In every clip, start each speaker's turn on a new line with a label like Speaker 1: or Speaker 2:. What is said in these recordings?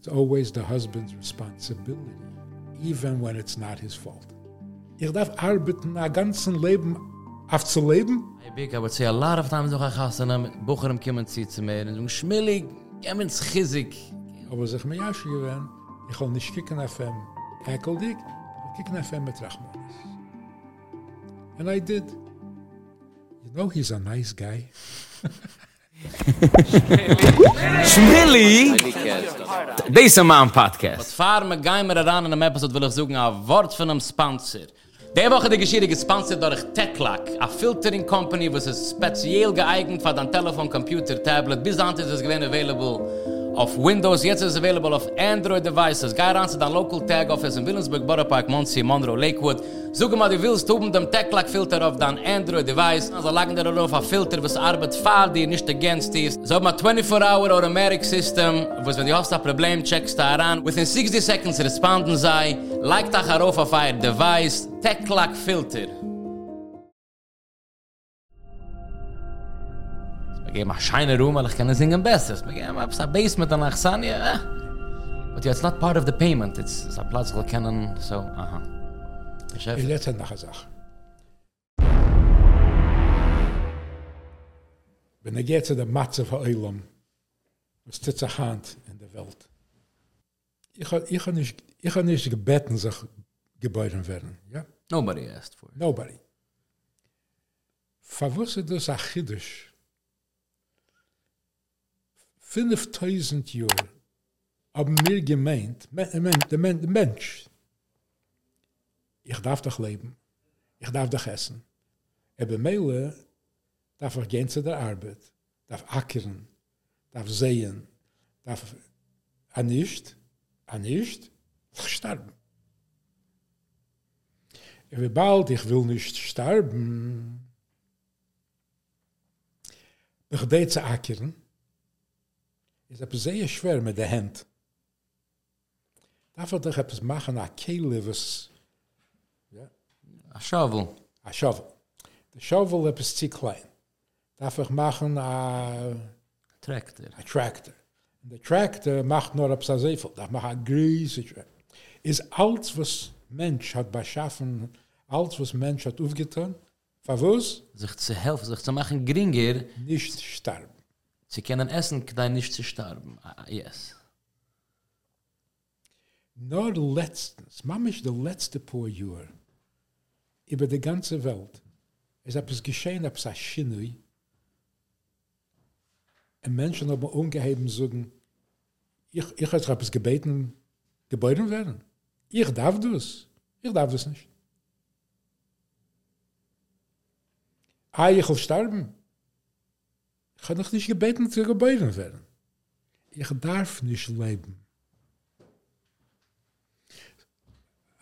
Speaker 1: It's always the husband's responsibility, even when it's not his fault. Ich darf arbeiten ein ganzes Leben auf zu leben.
Speaker 2: Hey, big, I would say a lot of times noch a chasana, bucherem kiemen zi zu mir, und schmillig, gemens chizik.
Speaker 1: Aber sich mir ja schon gewähnt, ich will nicht kicken auf ihm ekeldig, kicken auf ihm mit Rachmanis. And I did. You know he's a nice guy.
Speaker 2: Schmilli! This is my podcast. Was fahr me geimer ran in einem Episode will ich suchen a Wort von einem Sponsor. Der Woche die Geschichte gesponsert durch Techlac, a filtering company, was ist speziell geeignet für dein Telefon, Computer, Tablet. Bis dahin ist es gewinn available auf Windows, jetzt ist es available auf Android devices. Geh ran zu dein local tag office in Williamsburg, Borough Park, Monsi, Monroe, Lakewood. Suche mal, du willst oben dem Techlac filter auf dein Android device. Also lagen der auf a filter, was arbeit fahr dir, nicht against dir. So ma 24-hour automatic system, was wenn du hast ein Problem, checkst da ran. Within 60 seconds responden sei, like da auf auf device, Techlac filter. Ich gehe mal scheine Ruhm, weil ich kann singen besser. Ich gehe mal ein Basement an Achsania. Eh? But yeah, it's not part of the payment. It's, it's a Platz, wo kennen, so, aha.
Speaker 1: Ich noch eine Sache. Wenn er geht zu der Matze von Eulam, was ist diese Hand in der Welt? Ich habe ich hab nicht, ich hab nicht gebeten, sich werden. Ja?
Speaker 2: Nobody asked for it.
Speaker 1: Nobody. Verwusste das Achidisch. 5000 Jahre haben mir gemeint, der men, Mensch, ich darf doch leben, ich darf doch essen. Aber Meile darf ich gehen zu der Arbeit, darf ackern, darf sehen, darf an nicht, an nicht, sterben. Aber bald, ich will nicht sterben, ich gehe zu ackern, is a sehr schwer mit der hand. Da fort hab es machen a kelivus
Speaker 2: ja. A shovel.
Speaker 1: A shovel. The shovel up is klein. Da fort machen a
Speaker 2: tractor.
Speaker 1: A tractor. The tractor macht nur a sa da mach a gries is alts was mensch hat ba schaffen alts was mensch hat aufgetan Favos?
Speaker 2: Sich zu helfen, sich zu machen geringer.
Speaker 1: Nicht sterben.
Speaker 2: Sie können essen, kann nicht zu sterben. Uh, yes.
Speaker 1: Nur letztens, mamisch der letzte paar Jahr, über die ganze Welt, es hat es geschehen, ob es ein und Menschen haben ungeheben sagen, ich, ich habe es gebeten, geboren werden. Ich darf das. Ich darf das nicht. Ah, ich will sterben. Ich habe noch nicht gebeten, zu geboren werden. Ich darf nicht leben.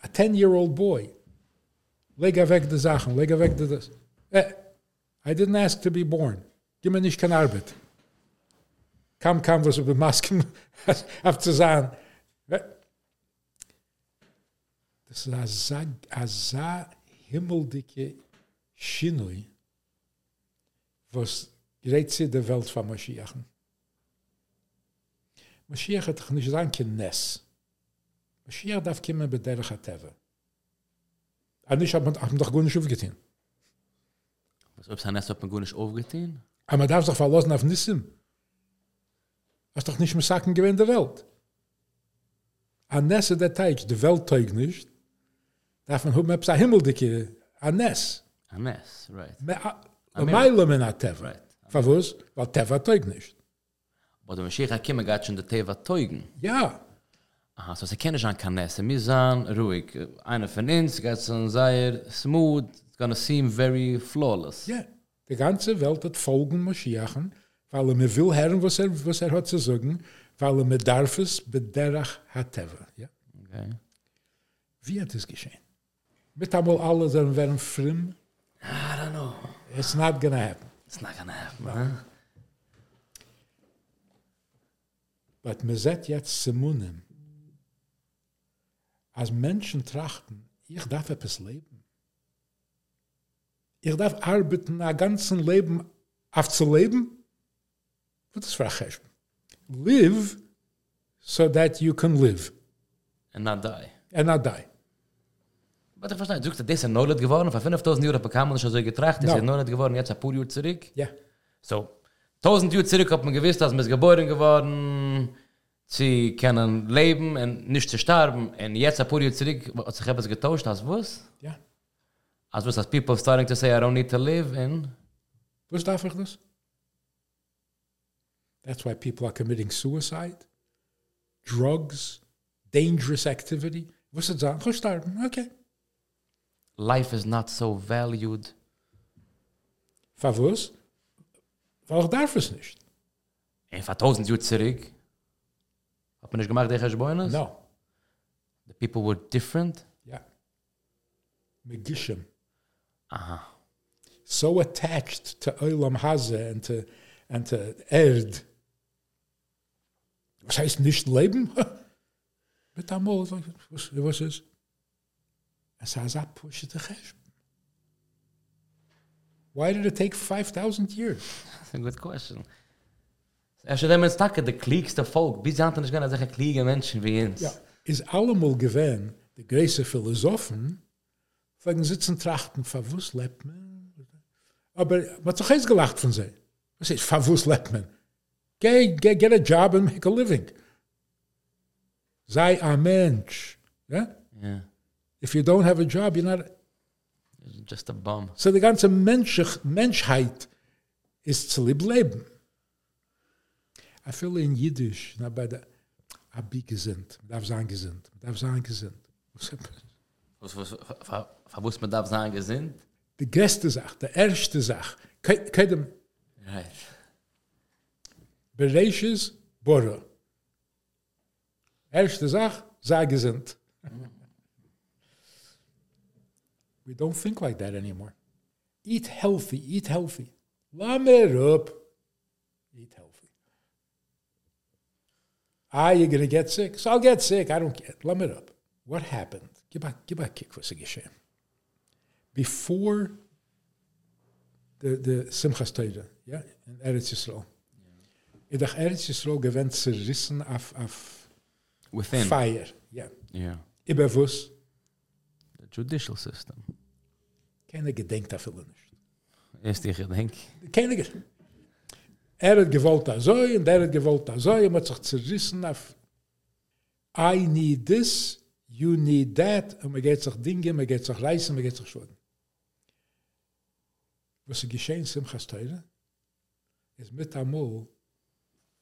Speaker 1: A 10-year-old boy. Leg er weg die Sachen, leg er weg die das. Eh, I didn't ask to be born. Gib mir nicht keine Arbeit. Kam, kam, was über Masken aufzusagen. Das ist ein so himmeldicke Schinui, was gerät sie der Welt von Mashiach. Mashiach hat nicht sagen, kein Ness. Mashiach darf kommen bei der Chateve. Und ich habe mir doch gar nicht aufgetan.
Speaker 2: Was ob sein Ness hat man gar nicht aufgetan?
Speaker 1: Aber man darf sich verlassen auf Nissim. Das ist doch nicht mehr Sachen gewähnt der Welt. Ein Ness der Teig, die Welt teig nicht, darf man haben, ob es ein Himmeldicke, ein Ness.
Speaker 2: Ein Ness, right.
Speaker 1: Ein Meile mit einer Teve. Right. Verwus? Weil Teva teug nicht.
Speaker 2: Aber der Mashiach hat kiemen gatt schon der Teva teugen.
Speaker 1: Ja.
Speaker 2: Aha, so sie kennen schon kein Nesse. Wir sagen, ruhig, einer von uns geht so ein Seier, smooth, it's gonna seem very flawless.
Speaker 1: Ja. Die ganze Welt hat folgen Mashiachen, weil er mir will hören, was er, was er hat zu sagen, weil er mir darf es bederach hat Teva. Ja.
Speaker 2: Okay.
Speaker 1: Wie hat es geschehen? Mit einmal alle sind werden frimm?
Speaker 2: I don't know.
Speaker 1: It's not gonna happen.
Speaker 2: It's not gonna happen, huh?
Speaker 1: But me zet jetzt Simunim. Als Menschen trachten, ich darf etwas leben. Ich darf arbeiten, ein ganzes Leben aufzuleben. Was ist für Live so that you can live
Speaker 2: And not die.
Speaker 1: and not die.
Speaker 2: Aber ich verstehe, du sagst, das ist ein Neulet geworden, vor 5000 Jahren bekam man schon so getracht, das ist ein Neulet geworden, jetzt ein paar Jahre zurück.
Speaker 1: Ja.
Speaker 2: So, 1000 Jahre zurück hat man gewiss, dass man ist geboren geworden, sie können leben und nicht zu sterben. Und jetzt ein paar Jahre zurück hat sich etwas getauscht, als was?
Speaker 1: Ja.
Speaker 2: Als was, als people starting to say, I don't need to live, and
Speaker 1: Was darf ich das? That's why people are committing suicide, drugs, dangerous activity. Was ist das? Gestorben. Okay.
Speaker 2: Life is not so valued.
Speaker 1: Was? Weil ich darf es nicht.
Speaker 2: Und vor 1000 Jahre zurück hat man nicht gemacht, der Geschbäunis?
Speaker 1: No.
Speaker 2: The people were different?
Speaker 1: Ja. Megishim.
Speaker 2: Aha.
Speaker 1: So attached to Olam Haze and to, and to Erd. Was heißt nicht leben? Mit einmal, was, was ist? Es heißt abpushen de Chesb. Why did it take 5,000 years?
Speaker 2: That's a good question. Er schon dem Stacke, der kliegste Volk, bis hatten nicht gerne solche kliege Menschen wie uns.
Speaker 1: Ja, is allemal gewähn, de große Philosophen, wegen sitzen trachten, verwus lebt man? Aber man hat eins gelacht von sie. Was ist, verwus lebt man? Geh, geh, get a job and make a living. Sei a Mensch. Ja?
Speaker 2: Yeah.
Speaker 1: If you don't have a job, you're not...
Speaker 2: Just a bum.
Speaker 1: So die ganze Mensch, Menschheit ist zu lieb leben. I feel in Jiddisch, na bei der Abi gesinnt, man darf sein gesinnt, man darf sein gesinnt. Was-
Speaker 2: Was, was, was, was man darf sagen, gesinnt?
Speaker 1: Die größte Sache, die erste Sache, ke- kedem
Speaker 2: Right.
Speaker 1: Bereishes Bora. Erste Sache, sei gesinnt. We don't think like that anymore. Eat healthy, eat healthy. Lam it up. Eat healthy. Ah, you're going to get sick? So I'll get sick. I don't get Lam it up. What happened? Give give back kick for Sigishem. Before the, the Simchas Torah, yeah, in Eretz Yisrael. In der Eretz Yisrael gewinnt zerrissen auf, auf
Speaker 2: Within.
Speaker 1: Feier. Ja.
Speaker 2: Yeah.
Speaker 1: Überwusst.
Speaker 2: The judicial system.
Speaker 1: Keiner gedenkt dafür nicht.
Speaker 2: Ist ich denk.
Speaker 1: Keiner ge Er hat gewollt da so und er hat gewollt da so und man hat sich zerrissen auf I need this, you need that und man geht sich Dinge, man geht sich reißen, man geht sich schwören. Was ist geschehen, Simchas Teure? Ist mit amol,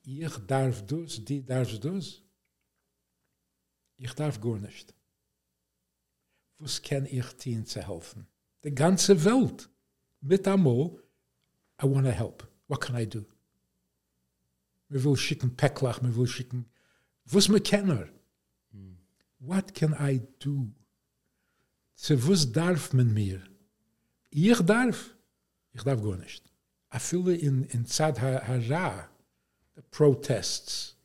Speaker 1: ich darf das, die darf das. Ich darf gar nicht. Was kann ich tun zu helfen? Die ganze Welt. Mit amol, I want to help. What can I do? Wir will schicken Päcklach, wir will schicken, was mir kenner. What can I do? Zu was darf man mir? Ich darf? Ich darf gar nicht. I feel in, in Tzad Ha- Hara, the protests,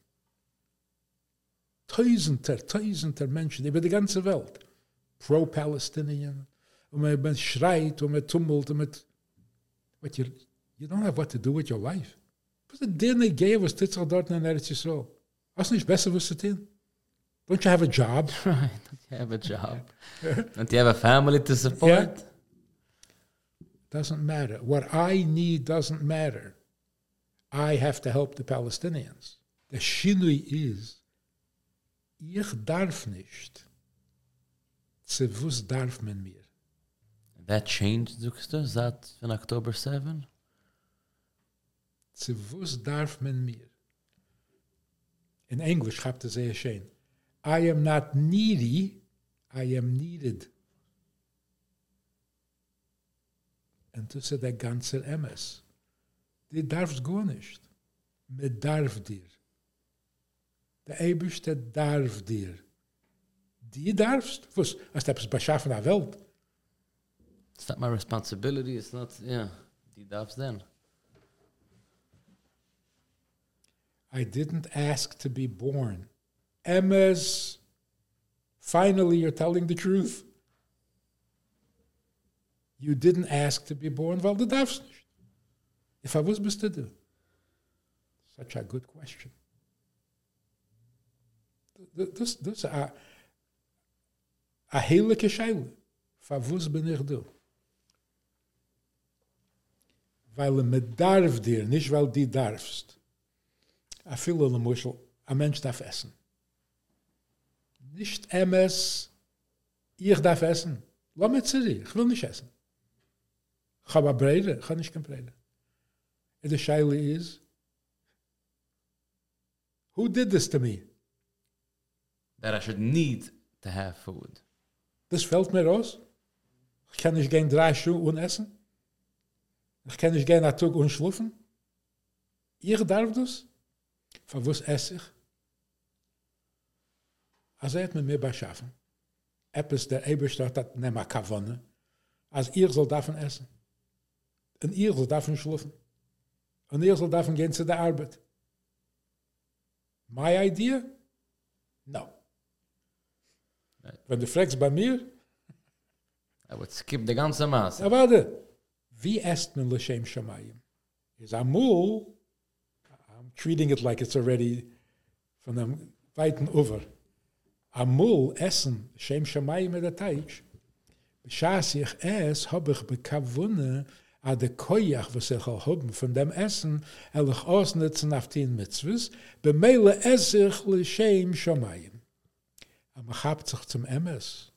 Speaker 1: Tausender, Tausender Menschen über die ganze Welt, pro-Palestinian, man, man schreit man tummelt und man, but you, you don't have what to do with your life. Was der Dinge gay was dit sich dort in Eretz Yisrael? Du nicht besser was zu tun? Don't you have a job?
Speaker 2: Right. Don't you have a job? Don't you have a family to support?
Speaker 1: Doesn't matter. What I need doesn't matter. I have to help the Palestinians. The Shinui is, ich darf nicht. Zu was darf man mir?
Speaker 2: That changed, sagst du, seit von October 7?
Speaker 1: Zu was darf man mir? In Englisch schreibt er sehr schön. I am not needy, I am needed. Und das ist der ganze MS. Die darfst gar nicht. Man darf dir. Der Eberste darf dir. Die darfst. Was? Du etwas beschaffen der Welt.
Speaker 2: It's not my responsibility, it's not, yeah. Darfst then.
Speaker 1: I didn't ask to be born. Emma's, finally you're telling the truth. You didn't ask to be born. Well, nicht. If I was du? Such a good question. das das uh, a a heilige scheile favus bin weil er mit darf dir nicht weil die darfst a viele le muschel a mensch darf essen nicht ms ich darf essen lass mir zu dir ich will nicht essen ich habe breide ich kann nicht kein breide and the scheile is who did this to me
Speaker 2: that I should need to have food.
Speaker 1: Das fällt mir raus. Ich kann nicht gehen drei und essen. Ich kann nicht gehen einen Tag und schlafen. Ihr darf das? Von was esse ich? Also er hat mir mehr beschaffen. Etwas der Eberstadt hat nicht mehr gewonnen. Als ihr soll davon essen. Und ihr soll davon schlafen. Und ihr soll davon gehen zu der Arbeit. My idea? No. Wenn du fragst bei mir,
Speaker 2: I would skip the ganze Maß.
Speaker 1: Ja, warte. Man L'Shem Shamayim? Is Amul, I'm treating it like it's already from einem weiten over. Amul essen L'Shem Shamayim Teich. Beschaß ich es, hab ich de koyach, was haben von dem Essen, er ich ausnutzen auf den Mitzvahs, es L'Shem Shamayim. Aber habt sich zum Emes.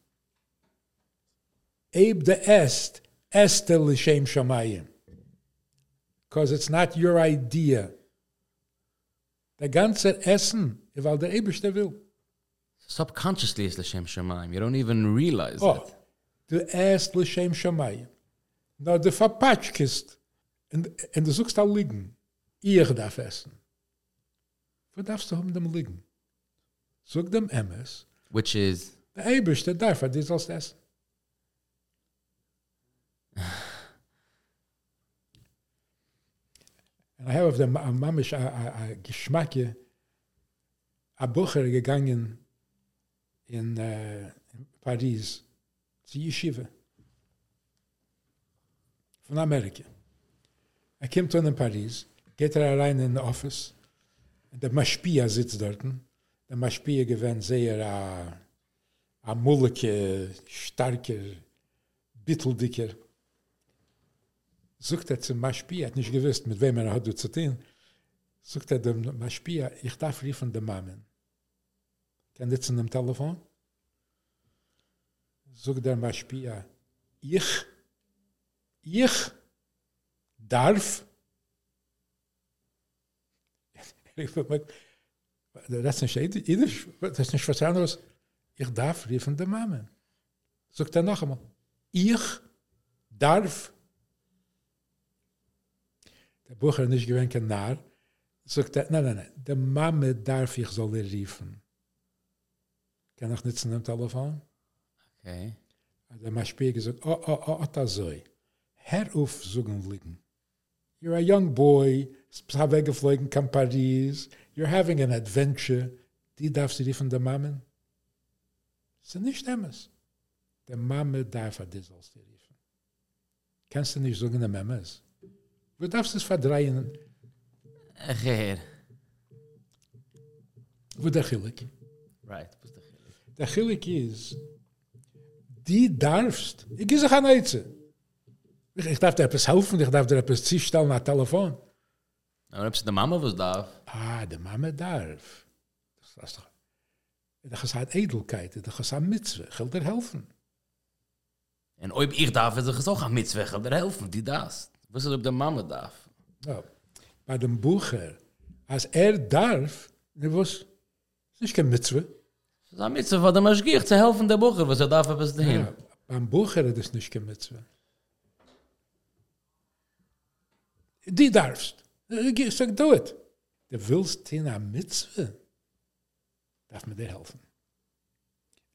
Speaker 1: Eb de est, este l'shem shamayim. Because it's not your idea. Der ganze Essen, weil der Eberste will.
Speaker 2: Subconsciously is L'Shem Shemaim. You don't even realize
Speaker 1: Oh,
Speaker 2: it.
Speaker 1: du esst l'shem shamayim. Na, du verpatschkist und, und du suchst da liegen. Ihr darf essen. Wo darfst du haben dem liegen? Sog dem Emes,
Speaker 2: Which is,
Speaker 1: der Eberste darf er, die sollst essen. Habe auf dem am Mamisch a, a, a Bucher gegangen in, äh, in Paris zu Yeshiva von Amerika. Er kommt dann in Paris, geht er rein in den Office, der Maschpia sitzt dort. Der Maschpia gewinnt sehr a, a mullige, starker, bitteldicker. Sucht er zum Maschpia, hat nicht gewusst, mit wem er hat zu tun. Sucht er dem Maschpia, ich darf riefen dem Mamen. Kann das in dem Telefon? Sucht der Maschpia, ich, ich darf, das ist nicht das ist nicht was anderes. Ich darf riefen dem Mamen. Sucht er noch einmal, ich darf, der Bucher nicht gewinnt kein Narr, sagt er, nein, nein, nein, der Mame darf ich soll er riefen. Kann ich nicht zu dem Telefon?
Speaker 2: okay.
Speaker 1: Der Maschpie gesagt, oh, oh, oh, oh, das soll. Herr auf, sogen liegen. You're a young boy, bist weggeflogen, kam Paris, you're having an adventure, die darfst du riefen der Mame? Das ist nicht Emmes. Der Mame darf er, die sollst du riefen. Kannst du nicht sagen, der Mame ist. Du darfst es verdrehen,
Speaker 2: Geher.
Speaker 1: wo der Chilik.
Speaker 2: Right. was the chilik?
Speaker 1: Der Chilik ist, die darfst, ich gehe sich an Eize. Ich, ich darf dir etwas helfen, ich darf dir etwas zustellen nach Telefon.
Speaker 2: Aber ob es die Mama was darf,
Speaker 1: Ah, de Mama darf. Das ist doch, das ist halt Edelkeit, das ist ein Mitzwe, ich will dir helfen.
Speaker 2: en ob ich darf, ist es auch ein Mitzweg, der helfen, die das. Was ist, ob die Mama darf?
Speaker 1: Ja. Bei dem Bucher, als er darf, ne was, ist nicht kein Mitzwe.
Speaker 2: Es ist ein Mitzweg, weil der Maschgier zu helfen der Bucher, was er darf, etwas dahin.
Speaker 1: Ja, beim Bucher ist es nicht kein Mitzwe. Die darfst. Ich sag, do it. Du willst in a Mitzwe. Darf mir dir helfen.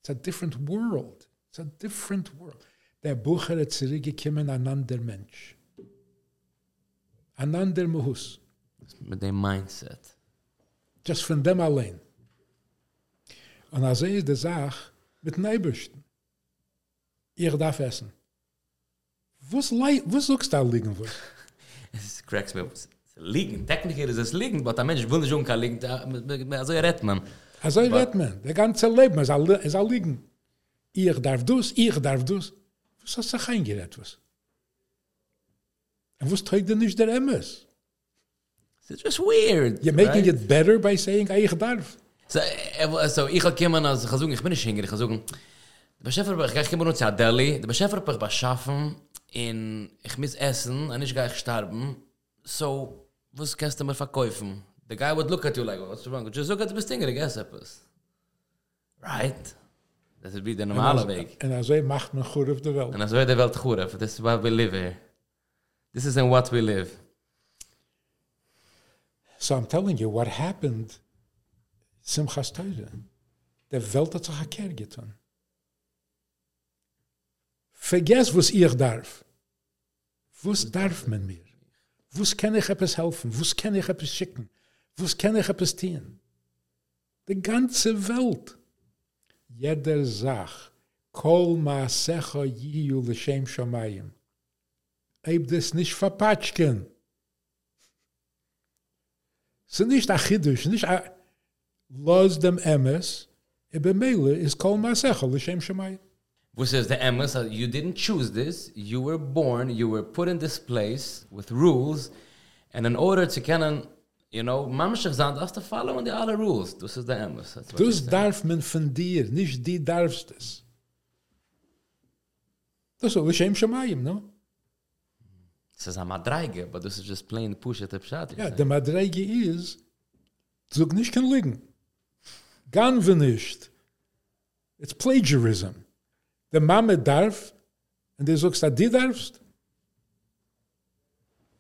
Speaker 1: It's a different world. It's a different world. Der Bucher hat zurückgekommen an ander Mensch. An ander Muhus.
Speaker 2: Mit dem Mindset.
Speaker 1: Just von dem allein. Und als er ist die Sache mit Ebersten. Ich darf essen. Was, was suchst du da liegen für?
Speaker 2: Es cracks me up. Liegen, technisch ist es liegen, aber der Mensch will nicht umkehren liegen, da- also er redt man.
Speaker 1: Also redt man, der ganze Leben ist all, all liegen. Ich darf dus, ich darf dus. Was hast du kein gerät was? Und was trägt denn nicht der MS?
Speaker 2: It's just weird.
Speaker 1: You're making
Speaker 2: right?
Speaker 1: it better by saying ich darf.
Speaker 2: So, eh, so ich hab kimmen als ich sagen, ich bin nicht hinger, ich sagen, der Beschäfer, ich geh kimmen zu Delhi, der Beschäfer ich was schaffen in ich miss essen und ich geh sterben. So, was kannst du mir verkaufen? The guy would look at you like, what's wrong? Just look at the thing, I guess etwas. Right? Das ist wie der normale Weg.
Speaker 1: En also macht man gut auf der Welt.
Speaker 2: Und das wird der Welt gut, this is why we live here. This is in what we live.
Speaker 1: So I'm telling you, what happened, Simchas Teure, der Welt hat sich verkehrt getan. Vergess, was ich darf. Was darf man mir? Was kann ich etwas helfen? Was kann ich etwas schicken? Was kann ich etwas tun? Die ganze Welt. Jeder Sach, kol maasecha yiyu l'shem shamayim. Eib das nicht verpatschken. Ist nicht achidush, nicht a, los dem emes, ebe mele is kol maasecha l'shem shamayim.
Speaker 2: Which is the Emmas, uh, you didn't choose this. You were born, you were put in this place with rules. And in order to kind you know, mamshach zand, hast to follow the other rules. This is the what
Speaker 1: Dus darf men von dir, nicht die darfst es. Das ist l'shem shamayim, no?
Speaker 2: This is a madreige, but this is just plain push it up shot.
Speaker 1: Ja, der Madreige is, zog nicht kan liegen. Gan wir nicht. It's plagiarism. Der Mame darf, und der sagst, dass die darfst.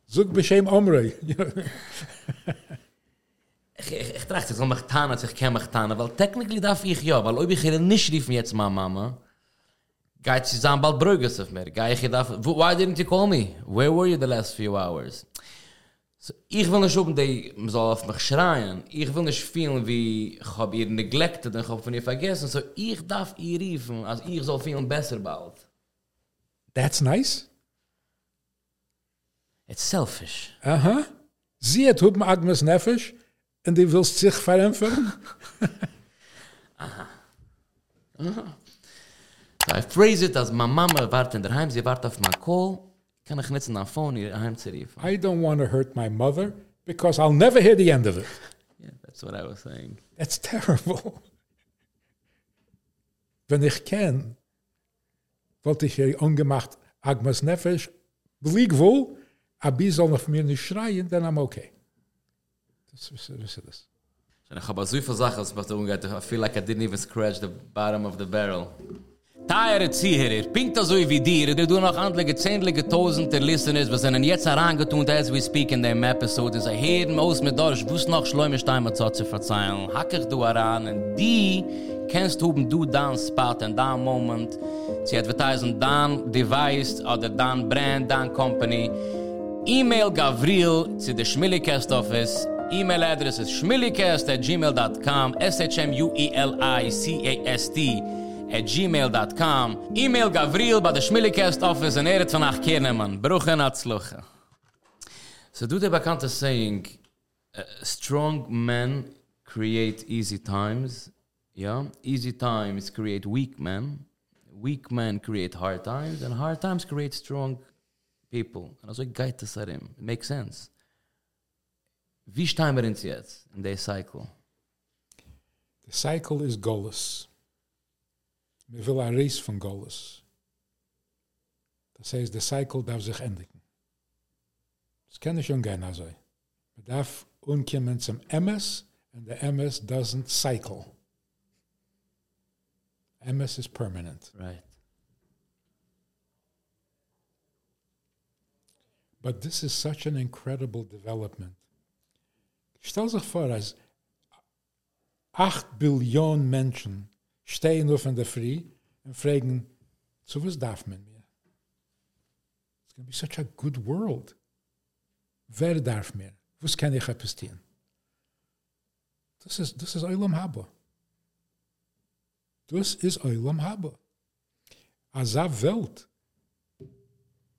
Speaker 1: Zog beschem Omrei.
Speaker 2: Ich, ich, ich trage, ich soll mich als ich kann mich tun, weil technically darf ich ja, weil ob ich hier nicht rief mir jetzt mal Mama, Geht ich hier darf, "Wo- why didn't you call me? Where were you the last few hours? So, ich will nicht oben, die soll auf mich schreien. Ich will nicht fühlen, wie ich habe ihr neglected und ich habe von ihr vergessen. So, ich darf ihr riefen, als ich soll fühlen besser bald.
Speaker 1: That's nice.
Speaker 2: It's selfish.
Speaker 1: Aha. Sie hat hupen Agnes Nefesh, und die willst sich verämpfen?
Speaker 2: So, I phrase it als meine Mama wart in der Heim, sie wart auf mein Call, kann ich nicht nach Phone ihr Heim zu riefen.
Speaker 1: I don't want to hurt my mother, because I'll never hear the end of it.
Speaker 2: Yeah, that's what I was saying.
Speaker 1: That's terrible. Wenn ich kann, wollte ich hier ungemacht Agmas Nefesh, belieg wohl, aber soll noch mir nicht schreien, dann am okay. Das ist das. Ist das.
Speaker 2: Und ich habe so viele Sachen, was da I feel like I didn't even scratch the bottom of the barrel. Teiere Zieherer, pinkt so wie dir, du du noch antliche zehntliche tausende Listeners, was sind jetzt herangetun, as we speak in dem Episode, und sie hören aus mit Dorsch, wuss noch schläume Steinmer zu zu verzeihen, hack ich du heran, und die kennst huben du dan spot and dan moment, sie advertisen dan device, oder dan brand, dan company, E-mail Gavril zu der Schmillikast Office. E-mail address is schmillikast at gmail.com. S-H-M-U-E-L-I-C-A-S-T at gmail.com. E-mail Gavril bei der ShmueliCast Office en er het vannacht keernemen. Beruchen at sluchen. So do the bekannte saying, uh, strong men create easy times. Yeah, easy times create weak men. Weak men create hard times, and hard times create strong people. Und also geht das darin. It makes sense. Wie stehen wir in der Cycle?
Speaker 1: The cycle is Golis. Wir will ein Reis von Golis. Das heißt, der Cycle darf sich endigen. Das kann ich umgehen also. Man darf umkommen zum MS, and the MS doesn't cycle. MS is permanent.
Speaker 2: Right.
Speaker 1: But this is such an incredible development. Stell sich vor, als er 8 Billionen Menschen stehen auf in der Früh und fragen, so was darf man mir? It's going to be such a good world. Wer darf mir? Was kann ich etwas tun? Das ist, das ist Eulam Haba. Das ist Eulam Haba. Als a Welt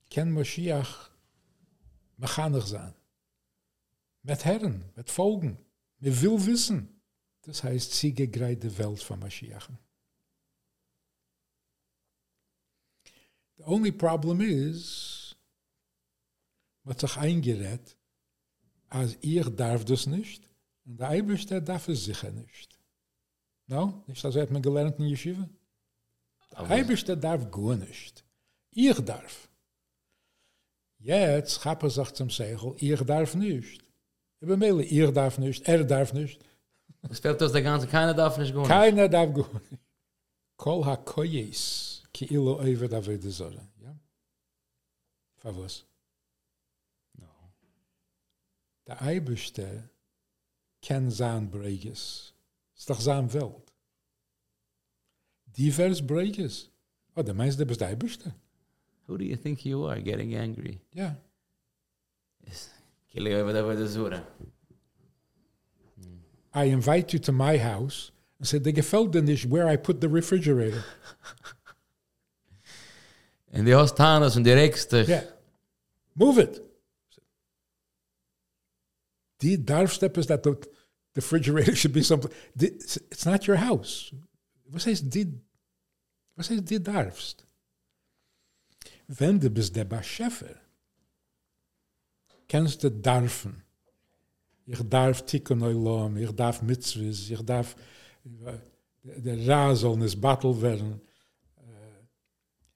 Speaker 1: kann Mashiach mechanig sein. Met Herren, met Folgen. Man will wissen. Das heißt, sie gegreit die Welt von Mashiach. The only problem is, man hat sich eingerät, als ich darf das nicht, und der Eibischte darf es sicher nicht. No? Nicht, das hat man gelernt in Yeshiva? Der Eibischte darf gar nicht. Ich darf. Jetzt gaat er zich zum Segel, ich darf nicht. Ich bin ich darf nicht, er darf nicht.
Speaker 2: Es fällt aus der ganze, keiner darf nicht gehen.
Speaker 1: Keiner darf gehen. Kol ha koyes, ki ilo over da vede zora. Ja? Favos.
Speaker 2: No.
Speaker 1: Der Eibischte ken zaan breges. Ist doch zaan Welt. Divers breges. Oh, der meiste bist der Eibischte.
Speaker 2: Who do you think you are getting angry?
Speaker 1: Ja.
Speaker 2: Kili over there with the Zura.
Speaker 1: I invite you to my house and said, the gefällt dir nicht where I put the refrigerator.
Speaker 2: En die hast Tanas und die.
Speaker 1: Yeah. Move it. Die darfst is that the, the refrigerator should be something. It's not your house. Was heißt die? Was heißt die darfst? Wenn du bist der Bescheffer, kannst du darfen. Ich darf tikkun oilam, ich darf mitzvahs, ich darf der Ra soll nis battle werden. Äh,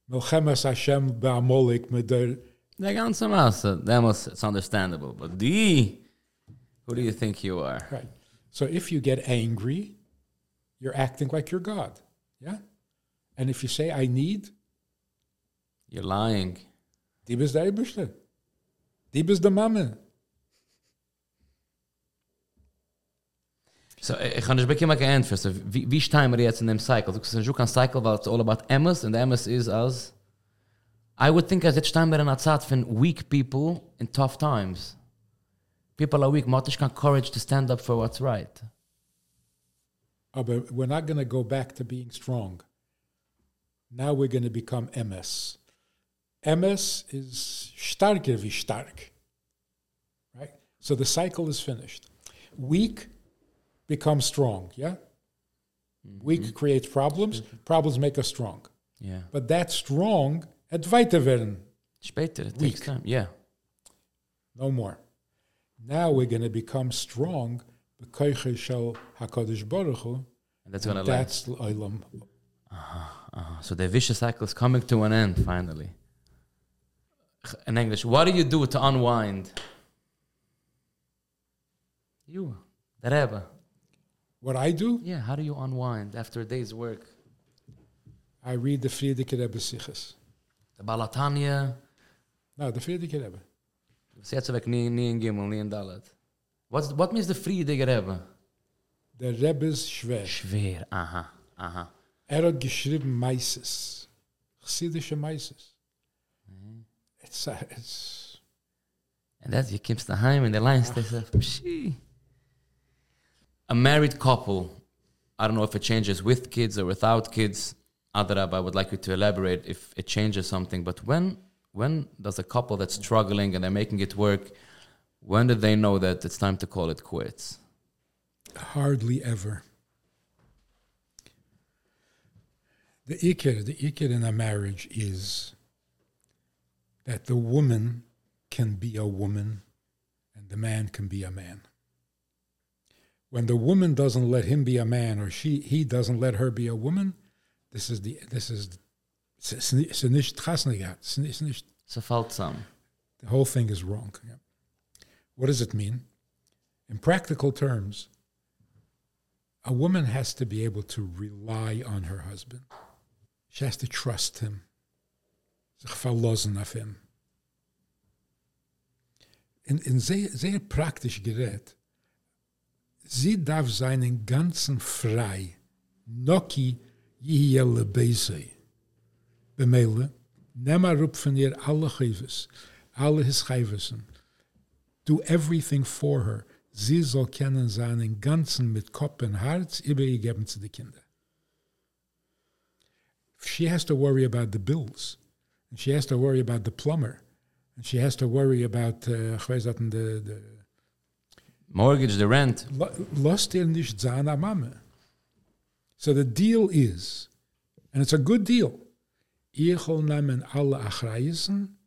Speaker 1: Melchemes Hashem ba'amolik mit der
Speaker 2: Der ganze Masse, that was, it's understandable. But die, who do you think you are?
Speaker 1: Right. So if you get angry, you're acting like you're God. Yeah? And if you say, I need,
Speaker 2: You're lying.
Speaker 1: die bist der Eibischte. Die bist der Mama.
Speaker 2: So, ich kann nicht bekommen kein Antwort. So, wie, wie stehen wir jetzt in dem Cycle? Du kannst nicht ein Cycle, weil it's all about Emmes, and Emmes is as... I would think as it's time we're in a Zeit von weak people in tough times. People are weak, man hat nicht kein Courage to stand up for what's right.
Speaker 1: Oh, Aber we're not going to go back to being strong. Now we're going to become MS. MS is starker wie stark. Right? So the cycle is finished. Weak becomes strong, yeah? Weak creates problems, problems make us strong.
Speaker 2: Yeah.
Speaker 1: But that strong het weiter werden,
Speaker 2: Später, it
Speaker 1: Weak.
Speaker 2: takes time. Yeah.
Speaker 1: no more. Now we're going to become strong b'koiche shel HaKadosh Baruch Hu,
Speaker 2: And that's
Speaker 1: and
Speaker 2: last.
Speaker 1: that's l'olam.
Speaker 2: Uh, so the vicious cycle is coming to an end, finally. In English, what do you do to unwind? You, the Rebbe.
Speaker 1: What I do,
Speaker 2: Yeah, how do you unwind after a day's work?
Speaker 1: I read the Friedeke Rebbe Sichas.
Speaker 2: The Balatanya,
Speaker 1: No, the Friedeke Rebbe.
Speaker 2: Setze weg nie, nie in Gimel, nie in Dalet. What's, what means the Friediger Rebbe?
Speaker 1: Der Rebbe's schwer.
Speaker 2: Schwer, aha, aha.
Speaker 1: Er hat geschrieben Meises. Chassidische Meises. It's, uh, it's,
Speaker 2: And that's you keeps the heim and the line stays up. Pshee. A married couple, I don't know if it changes with kids or without kids. Adarab, I would like you to elaborate if it changes something. But when when does a couple that's struggling and they're making it work, when do they know that it's time to call it quits?
Speaker 1: hardly ever. The ikir, the ikir in a marriage is that the woman can be a woman and the man can be a man. When the woman doesn't let him be a man or she he doesn't let her be a woman, this is the this is it's nicht chasnigat. It's, it's nicht
Speaker 2: So fällt zusammen.
Speaker 1: the whole thing is wrong. Yeah. What does it mean? In practical terms, a woman has to be able to rely on her husband. She has to trust him. Zich verlassen auf him. In, in sehr, sehr praktisch gerät, sie darf seinen ganzen frei, noki jihiele beisei. Bemele, maar op van ihr alle geves, alle his gevessen. Do everything for her. Sie soll kennen seinen ganzen mit Kopf und Herz übergeben zu den Kindern. She has to worry about the bills. And she has to worry about the plumber. And she has to worry about, uh, de, de,
Speaker 2: Mortgage, the rent.
Speaker 1: Nicht sein Mama. So the deal is, and it's a good deal, ich will nehmen alle Achreisen,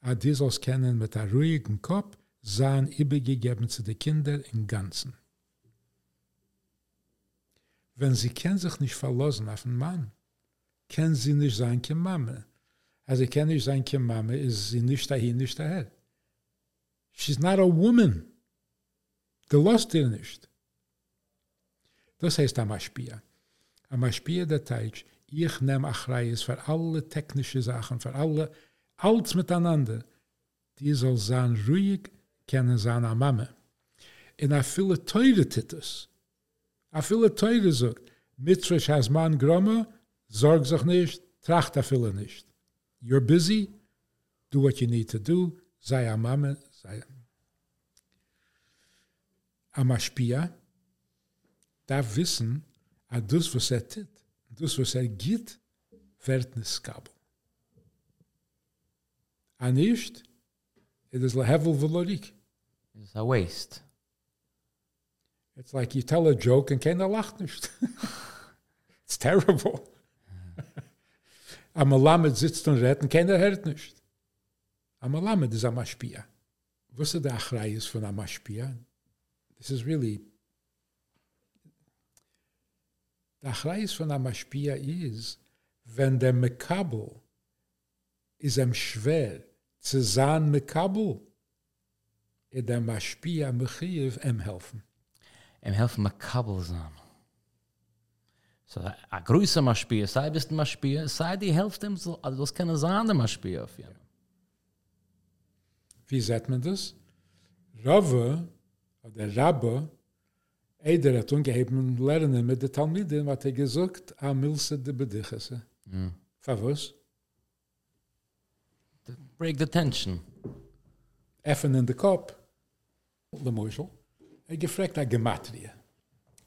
Speaker 1: a die soll's kennen mit a ruhigen Kopf, sein übergegeben zu den Kindern im Ganzen. Wenn sie können sich nicht verlassen auf den Mann, können sie nicht sein kein Mama. Also können nicht sein kein Mama, ist sie nicht dahin, nicht daher. She's not a woman. Gelost ihr nicht. Das heißt Amaspia. Amaspia der Teich, ich nehme Achreis für alle technische Sachen, für alle, alles miteinander. Die soll sein ruhig, kennen sein a Mama. In a viele teure Titus, a viele teure sagt, Mitrisch has man gromma, sorg sich nicht, tracht a viele nicht. You're busy, do what you need to do, sei a Mama, sei a Maspia, darf wissen, a dus was er tit, dus was er git, wird ne skabel. A nicht, it is lehevel velorik.
Speaker 2: It's a waste.
Speaker 1: It's like you tell a joke and keiner lacht nicht. It's terrible. a Malamed sitzt und redet und keiner hört nicht. A Malamed is a Maspia. Was ist der Achrei ist von a Maspia? This is really... Der Achrei ist von Maspia is, wenn der Mekabel ist ihm schwer zu sein Mekabel, in der Maspia Mechiv ihm helfen.
Speaker 2: Em helfen Makabel sein. So, a größer Maspia, sei bist ein Maspia, sei die Hälfte, ihm so, also das kann sein, der Maspia auf jeden.
Speaker 1: Wie sagt man das? Rave, oder Rabbe, Eider hat ungeheben lernen mit den Talmiden, wat er gesagt, a milse de bedichese.
Speaker 2: Ja.
Speaker 1: Favos,
Speaker 2: Break the tension.
Speaker 1: effen in de kop, le Moschel, er gefragt a Gematrie.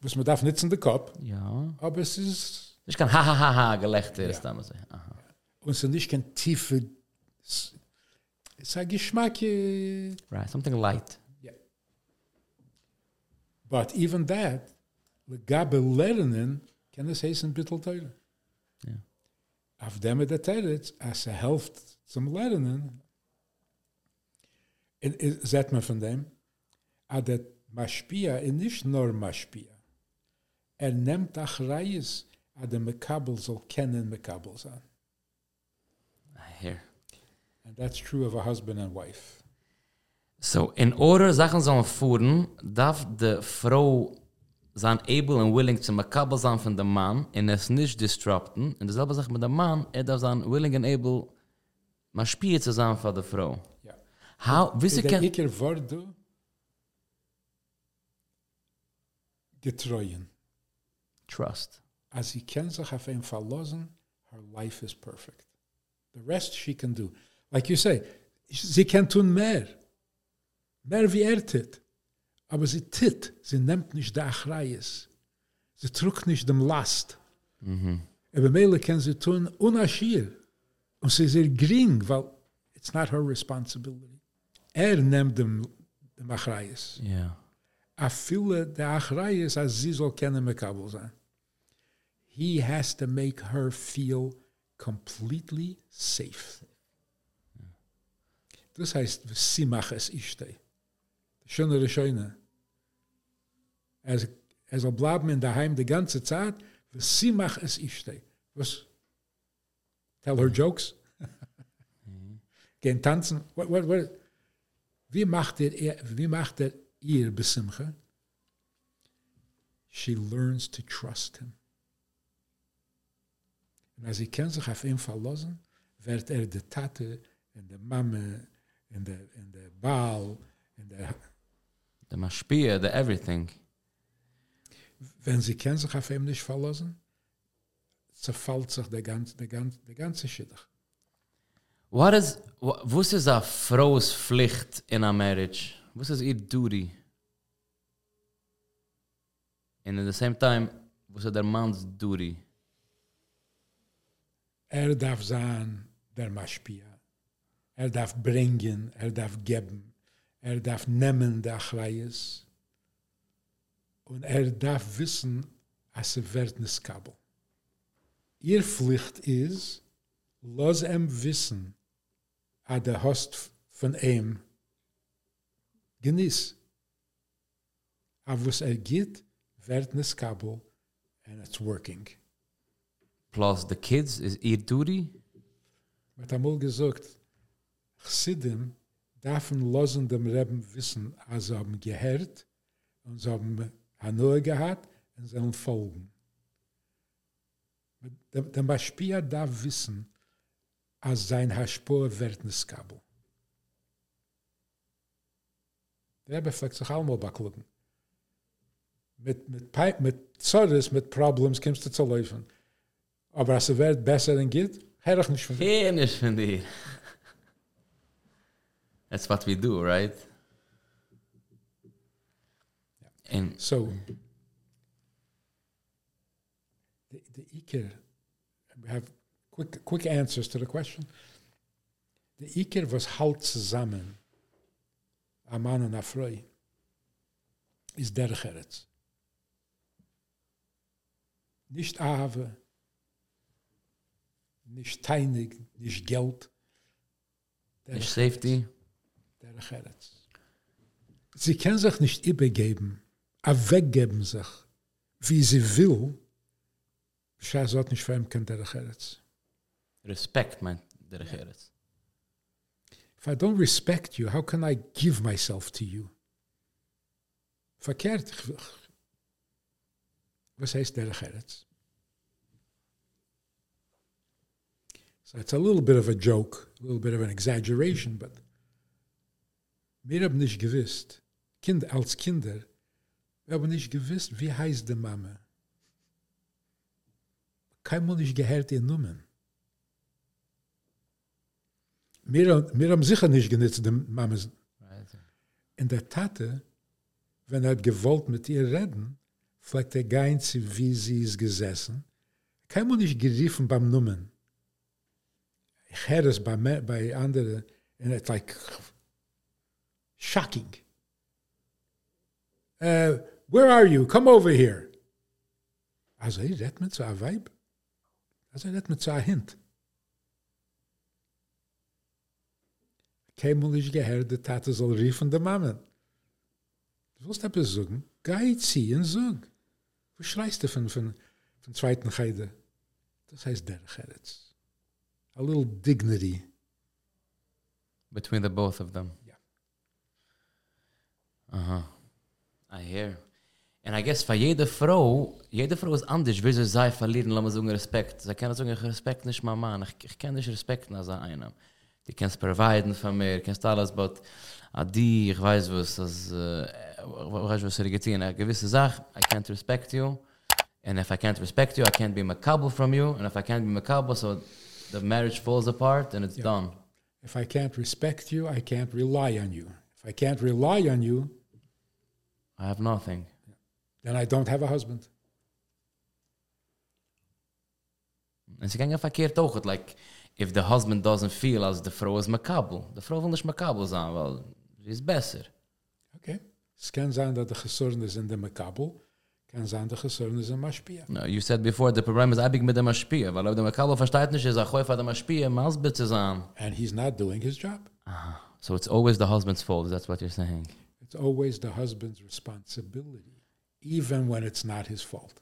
Speaker 1: Was man darf nicht in de kop,
Speaker 2: Ja.
Speaker 1: aber es ist,
Speaker 2: Ich kann ha ha ha ha gelächter ist
Speaker 1: Ja.
Speaker 2: damals. Aha.
Speaker 1: und es ist nicht kein tiefe, es ist ein Geschmack, äh,
Speaker 2: Right, something light.
Speaker 1: But even that, le gabe lernen, kann es heißen bittel teuer.
Speaker 2: Ja.
Speaker 1: Auf dem der Teretz, als er helft zum Lernen, sagt man von dem, a der Maschpia ist nicht nur Maschpia. Er nimmt auch Reis, a der Mekabel soll kennen Mekabel sein.
Speaker 2: Here.
Speaker 1: And that's true of a husband and wife.
Speaker 2: So, in order Sachen sollen fuhren, darf de Frau sein able and willing zu makabel sein von dem Mann und es nicht disrupten. Und dasselbe sagt mit dem Mann, er darf sein willing and able mal spiel zu sein von der Frau.
Speaker 1: Ja.
Speaker 2: How, wisse kann...
Speaker 1: Iker Worte getreuen.
Speaker 2: Trust.
Speaker 1: Als sie kann sich auf ihn verlassen, her life is perfect. The rest she can do. Like you say, sie kann tun mehr. Mehr wie er tut. Aber sie tut. Sie nimmt nicht der Achreis. Sie trug nicht dem Last.
Speaker 2: Mhm.
Speaker 1: Aber Mele kann sie tun unaschir. Und sie ist sehr gering, weil it's not her responsibility. Er nimmt dem, dem Achreis.
Speaker 2: Ja.
Speaker 1: a viele der Achrayes, als sie soll kennen Mekabel sein. He has to make her feel completely safe. Das heißt, sie macht es ich steh. Schöne. Er, er soll bleiben in der die ganze Zeit, sie macht es ich steh. Was? Tell her jokes? Gehen tanzen? What, what, what? Wie macht er, wie macht er ihr? She learns to trust him. Und als sie kann sich auf ihn verlassen, wird er die Tate und die Mama und der, und der Baal und der,
Speaker 2: Der Maspia, der everything.
Speaker 1: wenn sie kann sich auf ihn nicht verlassen, zerfällt sich der ganze, der ganze, der ganze Schiddach.
Speaker 2: What is... Was ist a Frau's Pflicht in a marriage? Was ist ihr duty? And at the same time, was ist der Mann's duty?
Speaker 1: Er darf sein der Maschpia. Er darf bringen, er darf geben, er darf nehmen der Achrayes. Und er darf wissen, als er wird nicht kabel. Ihr Pflicht ist, lass ihm wissen, a der Host von ihm genieß. Aber was er geht, wird nicht kabel, and it's working.
Speaker 2: Plus the kids is ihr duty.
Speaker 1: Mit einmal gesagt, Chassidim dürfen losen dem Reben wissen, als sie haben gehört und sie haben Hanoi gehabt und sie sollen folgen. Der, der Maschpia darf wissen, als sein Haspor wird nicht kabel. Der Rebbe fleckt sich allemal backlucken. Mit, mit, Pi- mit Zorres, mit Problems kommst du zu laufen. Aber als er wird besser und geht, höre ich nicht von dir.
Speaker 2: Ist von dir. That's what we do, right? And
Speaker 1: So, the, the Iker, we have quick, quick answers to the question. The Iker was halt zusammen, a Mann und a Frau, ist der Geretz. Nicht Ave, nicht Teinig, nicht Geld.
Speaker 2: Is safety.
Speaker 1: Der Geretz. Sie können sich nicht übergeben, weggeben sich, wie sie will. Bescheid hat nicht für ihn kennt der Geretz.
Speaker 2: Respect, man. Der.
Speaker 1: If I don't respect you, how can I give myself to you? Verkehrt. Was heißt der? So it's a little bit of a joke, a little bit of an exaggeration, but wir haben nicht gewusst, kind, als Kinder, wir haben nicht gewusst, wie heißt die Mama. Keinmal nicht gehört ihr Nummern. Wir, wir haben sicher nicht genutzt, die Mama. In der Tate, wenn er gewollt mit ihr reden, fragt er gar nicht, wie sie ist gesessen. Keinmal nicht geriefen beim Nummern. Ich höre es bei, bei anderen, and it's like shocking. Uh, where are you? Come over here. Also, ich red mit so einem Weib. Also, ich red mit so Hint. Keinmal nicht gehört, der Tate soll riefen der Mama. Du willst etwas sagen? Geh zieh und sag. Wo schreist du von, von, von zweiten Geide? Das heißt der Geretz. A little dignity.
Speaker 2: Between the both of them. Aha. I hear. And I guess für jede Frau, jede Frau ist anders, wie sie sei verlieren, lass mal sagen Respekt. Sie sagen, ich respekt nicht mein Mann, ich, ich kann nicht respekten als einer. Die kannst providen von mir, kannst alles, but a die, ich weiß was, das, äh, ich weiß was er getan, eine gewisse Sache, I can't respect you, and if I can't respect you, I can't be makabel from you, and if I can't be makabel, so the marriage falls apart and it's
Speaker 1: Yeah.
Speaker 2: done.
Speaker 1: If I can't respect you, I can't rely on you. If I can't rely on you,
Speaker 2: I have nothing.
Speaker 1: then I don't have a husband.
Speaker 2: En ze gangen verkeerd ook. het, Like, if the husband doesn't feel as the vrouw is makabel. De vrouw wil niet makabel zijn, wel, ze is beter.
Speaker 1: Okay. Es kann sein, dass der Gesorgen ist in der Makabel, kann sein, der Gesorgen ist in Maschpia.
Speaker 2: No, you said before, the problem is abig mit dem Maschpia. Weil der makabel versteht nicht, ist er gooi von dem Maschpia, mas bitte sein.
Speaker 1: And he's not doing his job.
Speaker 2: Ah, So it's always the husband's fault, that's what you're saying.
Speaker 1: It's always the husband's responsibility, even when it's not his fault.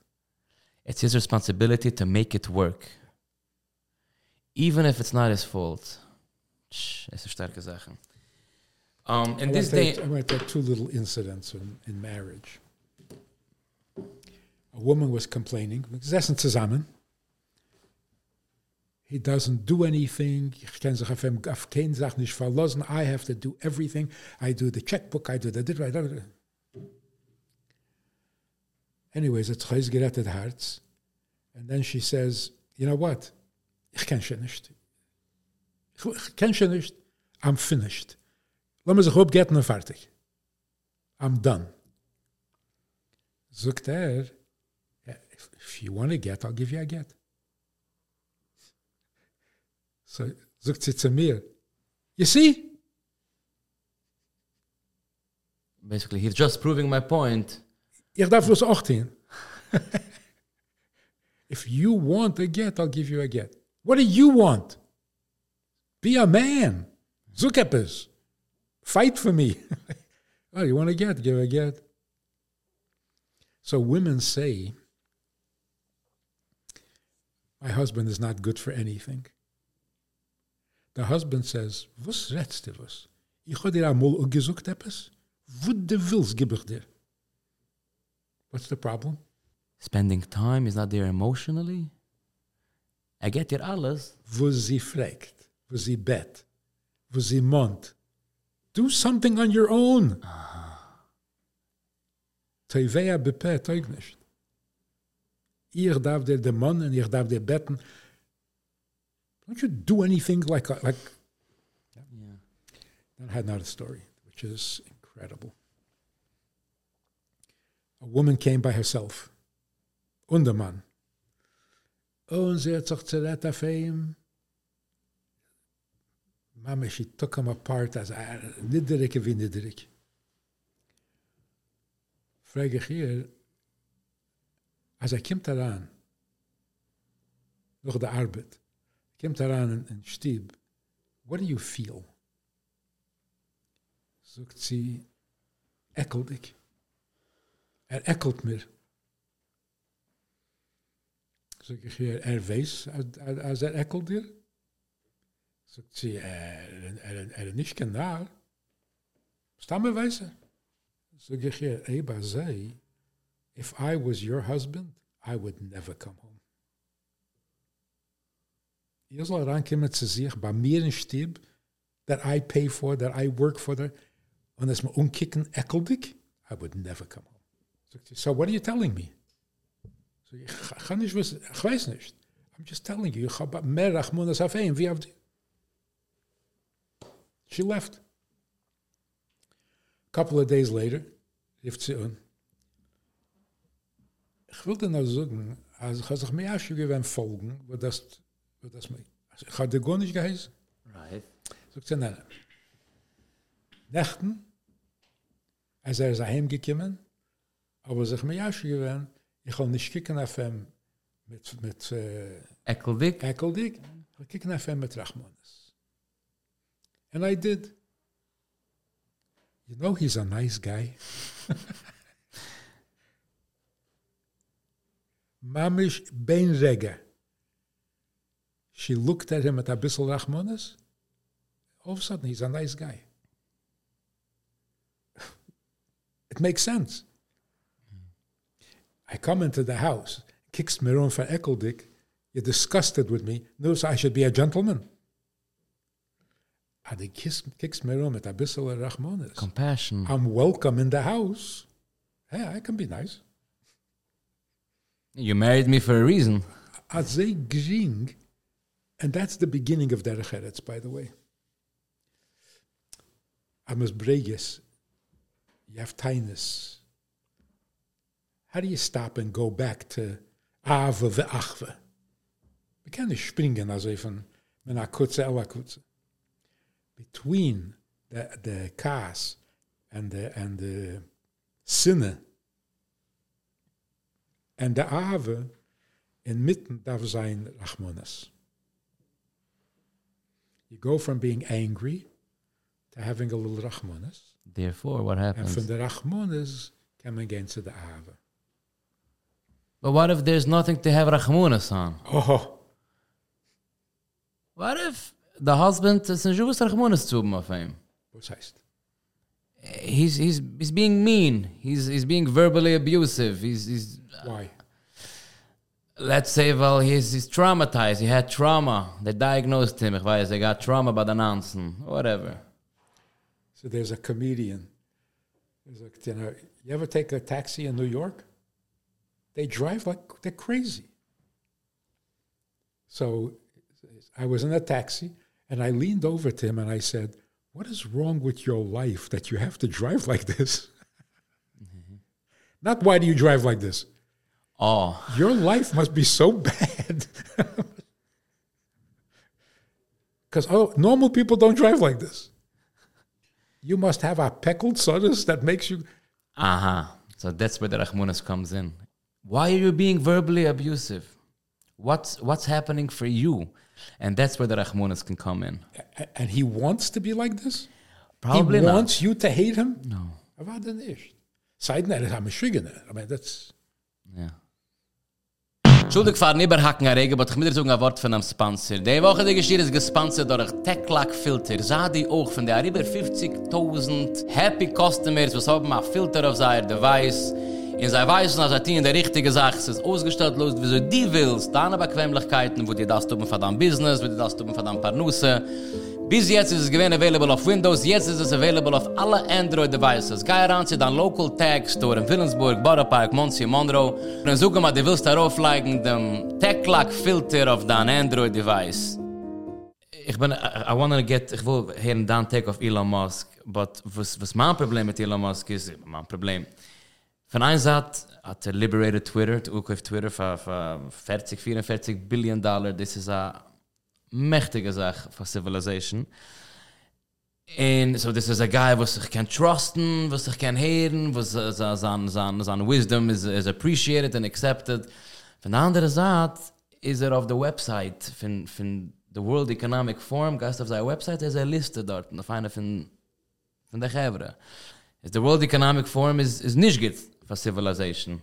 Speaker 2: It's his responsibility to make it work. Even if it's not his fault. Shh, is een sterke. Um, in
Speaker 1: I
Speaker 2: this day...
Speaker 1: I want to take two little incidents in, in marriage. A woman was complaining, we gesessen zusammen. He doesn't do anything. I have to do everything. I do the checkbook, I do the... I do Anyways, it's Chayz gerettet Herz. And then she says, you know what? I'm finished. I'm done. Sagt er, if, if you want to get, I'll give you a get. So, sagt sie zu mir, you see?
Speaker 2: Basically, he's just proving my point.
Speaker 1: Ich darf was 18. if you want a get, I'll give you a get. What do you want? Be a man. Zoek Fight for me. oh, you want a get? Give a get. So women say, My husband is not good for anything. The husband says, Was redst du was? Ich habe dir einmal gesucht etwas? Wo du willst, gebe ich dir. What's the problem?
Speaker 2: Spending time is not there emotionally. Er geht dir alles.
Speaker 1: Wo sie fragt, wo sie bett, wo sie mont. Do something on your own. Tevea bepe teug nicht. Ihr darf der de Mann und ihr darf der betten. Don't you do anything like like. Yeah. I had another story, which is incredible. A woman came by herself. Und der Mann. Und sie hat sich zerrett auf ihm. Mama, she took him apart as niederig wie niederig. Frage ich hier, als er kommt daran, durch die Arbeit, kommt daran in, in Stieb, what do you feel? Sagt sie, ekel Er ekkelt mir. Zeg ik hier, er wees als er ekkelt dir? Sagt sie, er, er, er nicht genau. Stamme weise. Zeg ik hier, Eba zei, if I was your husband, I would never come home. Ihr soll reinkommen zu sich, mir in Stieb, that I pay for, that I work for, that, und es mir umkicken, ekkeldig, I would never come home. So what are you telling me? So, ich. I'm just telling you. She left. A couple of days later, rief. Ich wollte noch sagen, also ich habe sich mehr gewöhnt folgen, wo das, wo das mir, also ich habe dir gar nicht geheißen.
Speaker 2: Right.
Speaker 1: Sagt sie, nein. Nächten, als er ist heimgekommen, aber sich mir ja gewöhnt, ich kann nicht kicken auf ihm mit, mit äh,
Speaker 2: Ekeldik.
Speaker 1: Ekeldik. Ich kann kicken auf ihm mit Rachmanis. And I did. You know he's a nice guy. Mamish Ben Rega. She looked at him at Abyssal Rachmanis. All of a sudden, he's a nice guy. it makes sense. I come into the house, kicks me around for Ekeldick. You're disgusted with me. Knows I should be a gentleman. And he kicks, kicks me around with Abyssal Rahmanis.
Speaker 2: Compassion.
Speaker 1: I'm welcome in the house. Hey, I can be nice.
Speaker 2: You married me for a reason.
Speaker 1: Azay Gring, and that's the beginning of Derech Eretz, by the way. Amos Breges, you have tinus. How do you stop and go back to Ave ve'achve? We can't springen also von meiner kurze Ella kurze. Between the, the kas and the, and the sinne and the Ave inmitten darf sein Rachmanis. You go from being angry to having a little Rachmanis.
Speaker 2: Therefore, what happens?
Speaker 1: And from the Rachmanis coming into the Ave.
Speaker 2: But what if there's nothing to have rachmunas on?
Speaker 1: Oh.
Speaker 2: What if the husband is in Jewish rachmunas zu of him?
Speaker 1: Heißt?
Speaker 2: He's he's he's being mean. He's he's being verbally abusive. He's he's.
Speaker 1: Why?
Speaker 2: Let's say, well, he's, he's traumatized. He had trauma. They diagnosed him. He got trauma by the Nansen. Whatever.
Speaker 1: So there's a comedian. He's like, you know, you ever take a taxi in New York? They drive like they're crazy. So I was in a taxi and I leaned over to him and I said, What is wrong with your life that you have to drive like this? Mm-hmm. Not why do you drive like this?
Speaker 2: Oh.
Speaker 1: Your life must be so bad. Because oh, normal people don't drive like this. You must have a peckled sodas that makes you.
Speaker 2: Uh huh. So that's where the Rachmanis comes in. Why are you being verbally abusive? What's what's happening for you? And that's where the Rachmanis can come in.
Speaker 1: And he wants to be like this?
Speaker 2: Probably
Speaker 1: he
Speaker 2: not.
Speaker 1: wants you to hate him?
Speaker 2: No.
Speaker 1: Aber dann nicht. Seiden er ist am I mean, that's...
Speaker 2: Ja. Schuldig fahren überhacken a Rege, aber ich mir sagen ein Wort von einem Sponsor. Die Woche die Geschirr ist gesponsert durch Techlack Filter. Sah die auch von der über 50.000 Happy Customers, was haben ein Filter auf seiner Device. In sei weißen, als er die richtige Sache es ist ausgestellt los, wieso die willst, deine Bequemlichkeiten, wo die das tun für dein Business, wo die das tun für dein Parnusse. Bis jetzt ist es gewesen available auf Windows, jetzt ist es available auf alle Android devices. Geh ran zu dein Local Tag Store in Willensburg, Borough Park, Monsi, Monroe. Und suche mal, du willst darauf legen, dem Tech Lock Filter auf dein Android device. Ich bin, I, I wanna get, ich will einen down take auf Elon Musk, but was, was mein Problem mit Elon Musk ist, mein Problem. Von einer Seite hat er liberated Twitter, auch auf Twitter für, für 40, 44 Billion Dollar, das ist eine mächtige Sache für Civilization. And so this is a guy was sich can trusten, was sich can hören, was sein, sein, sein wisdom is, is appreciated and accepted. Von der anderen Seite ist er auf der Website von, von the World Economic Forum, gehst auf seine Website, ist er Liste dort, auf einer von, von der Gevre. Is the World Economic Forum is, is nicht gut for civilization.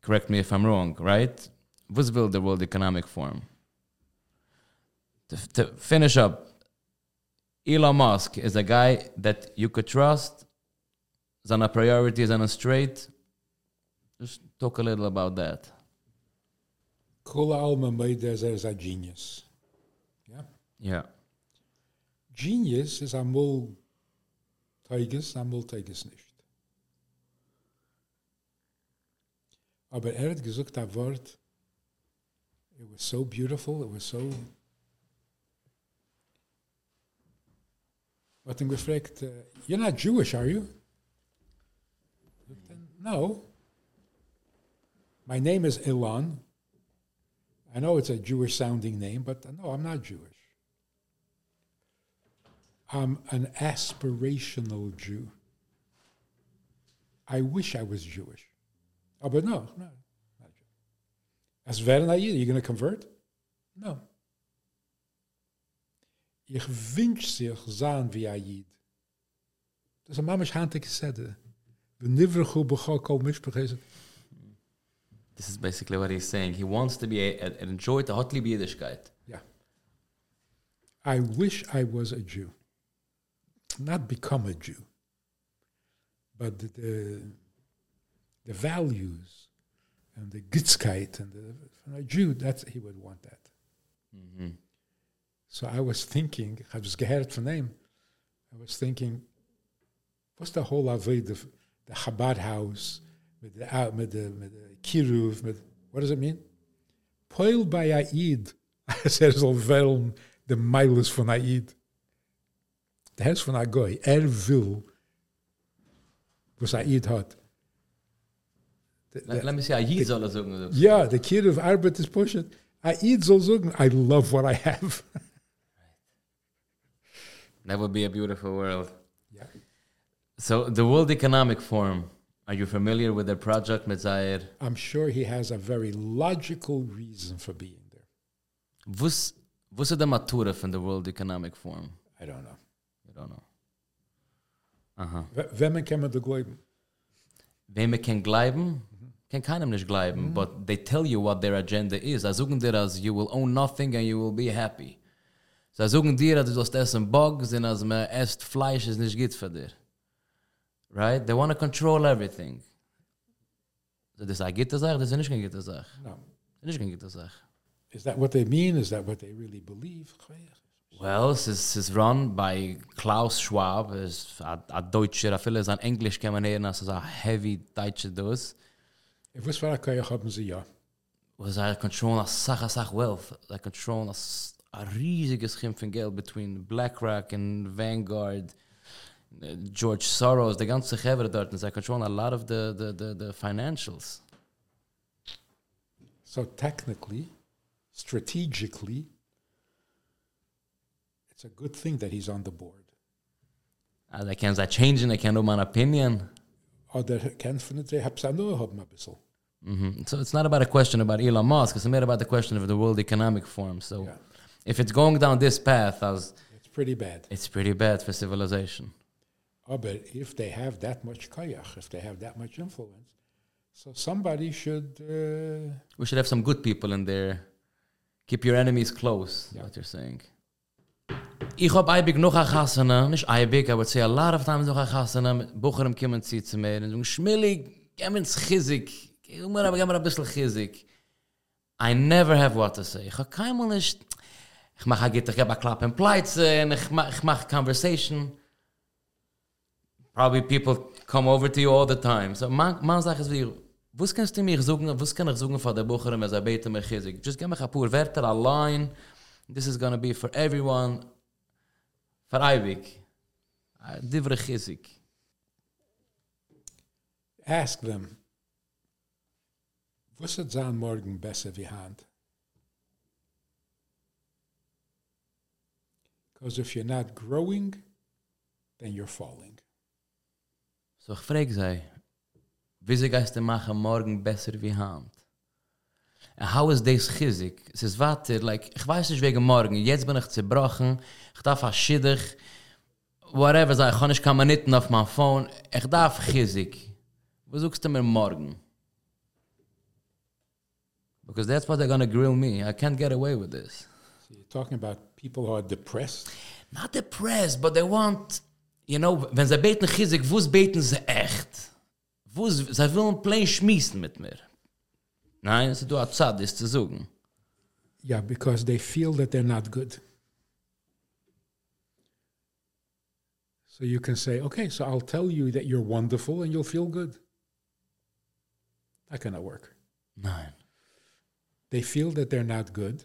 Speaker 2: Correct me if I'm wrong, right? Was will the World Economic Forum? To, to finish up, Elon Musk is a guy that you could trust. Seine priorities a straight. Just talk a little about that.
Speaker 1: Kula Alma made as a genius. Yeah?
Speaker 2: Yeah.
Speaker 1: Genius is amul Tigers, amul Tigers nicht. Aber er hat gesagt, das Wort, it was so beautiful, it was so... Wat hem gefragt, uh, you're not Jewish, are you? No. My name is Elon. I know it's a Jewish sounding name, but no, I'm not Jewish. I'm an aspirational Jew. I wish I was Jewish. Oh, but no, no. Not Jewish. As you? You're going to convert? No. Ich wünsch sich sein wie Jid. Das ist ein Mama Schante gesagt. Wir nivrechu bechoko mishpach
Speaker 2: This is basically what he's saying. He wants to be a, a, enjoy the hotly Yiddishkeit.
Speaker 1: Yeah. I wish I was a Jew. Not become a Jew. But the, the, the values and the gitzkeit and the, from a Jew, that's, he would want that.
Speaker 2: Mhm.
Speaker 1: So I was thinking, I was gehört von ihm, I was thinking, what's the whole Aved of the Chabad house, with the, uh, with the, with the Kiruv, with, what does it mean? Poil by Aid, zal wel de miles van Aid. De huis van Agoy, er wil, was Aid. De-
Speaker 2: Let, me see, Ayid soll er sagen.
Speaker 1: ja, de Kiruv arbeit is pushen. Aid zal zeggen, I love what I have.
Speaker 2: That would be a beautiful world.
Speaker 1: ja.
Speaker 2: So, the World Economic Forum, are you familiar with their project, Metzair?
Speaker 1: I'm sure he has a very logical reason for being there.
Speaker 2: Wus, wus ist der Matura von the World Economic Forum?
Speaker 1: I don't know.
Speaker 2: I don't know. Aha.
Speaker 1: Wem kann man da glauben?
Speaker 2: Wem wir kann gleiben, kann keinem nicht gleiben, but they tell you what their agenda is. Sagen dir, als you will own nothing and you will be happy. Sie sagen dir, dass du sollst essen Bugs und als man esst Fleisch ist nicht gut für dir. Right? They want to control everything. So, das ist eine gute Sache, das ist nicht eine gute Sache.
Speaker 1: No.
Speaker 2: Das ist nicht eine gute Sache.
Speaker 1: Is that what they mean? Is that what they really believe?
Speaker 2: Well, es ist, es ist run by Klaus Schwab, es ist ein Deutscher, a viele sein Englisch kann man hören, es ist ein heavy Deutscher dus.
Speaker 1: If was war kann ich haben sie ja.
Speaker 2: was er control a sacha sach wealth er control a, a riesiges schim von geld between BlackRock and Vanguard uh, George Soros the ganze Gever dort and they control a lot of the the the, the financials
Speaker 1: So technically, strategically, it's a good thing that he's on the board.
Speaker 2: uh, they can say changing they can do my opinion
Speaker 1: oder kennt von der hab's auch nur haben ein bisschen.
Speaker 2: So it's not about a question about Elon Musk, it's more about the question of the World Economic Forum. So
Speaker 1: Yeah.
Speaker 2: If it's going down this path, as
Speaker 1: It's pretty bad.
Speaker 2: it's pretty bad for civilization.
Speaker 1: Oh, but if they have that much koyach, if they have that much influence, so somebody should uh,
Speaker 2: We should have some good people in there. Keep your enemies close,
Speaker 1: Yeah.
Speaker 2: what you're saying. Ich hab eibig noch a chassana, nicht eibig, I would say a lot of times noch a chassana, mit Bucherem kiemen zieht zu mir, und so schmillig, gemmen's chizik, immer aber gemmen a bissl chizik. I never have what to say. Ich hab keinmal nicht, ich mach a gitter, ich hab a klapp in Pleize, und ich mach, ich mach conversation. Probably people come over to you all the time. So man, man sagt es wie, was kannst du mir sagen, was kann ich sagen von der Bucherin, als er bete mir chizik? Just give me a pur Wörter, a line. This is gonna be for everyone. For Eivik. Divre chizik.
Speaker 1: ask them, was het zijn morgen besser wie hand? Because if you're not growing, then you're falling.
Speaker 2: So ich frage sei, wie sie geist du machen morgen besser wie Hand? And how is this chizik? Es ist warte, like, ich weiß nicht wegen morgen, jetzt bin ich zerbrochen, ich darf a schiddig, whatever, sei, ich kann nicht nicht auf mein Phone, ich darf chizik. Wo suchst du mir morgen? Because that's what they're gonna grill me. I can't get away with this.
Speaker 1: So you're talking about people who are depressed.
Speaker 2: not depressed, but they want, you know, wenn sie beten chizik, wo's beten sie echt? Wo's, sie wollen plain schmissen mit mir. Nein, sie du hat Zad, ist zu sagen.
Speaker 1: Yeah, because they feel that they're not good. So you can say, okay, so I'll tell you that you're wonderful and you'll feel good. That cannot work.
Speaker 2: Nein.
Speaker 1: They feel that they're not good.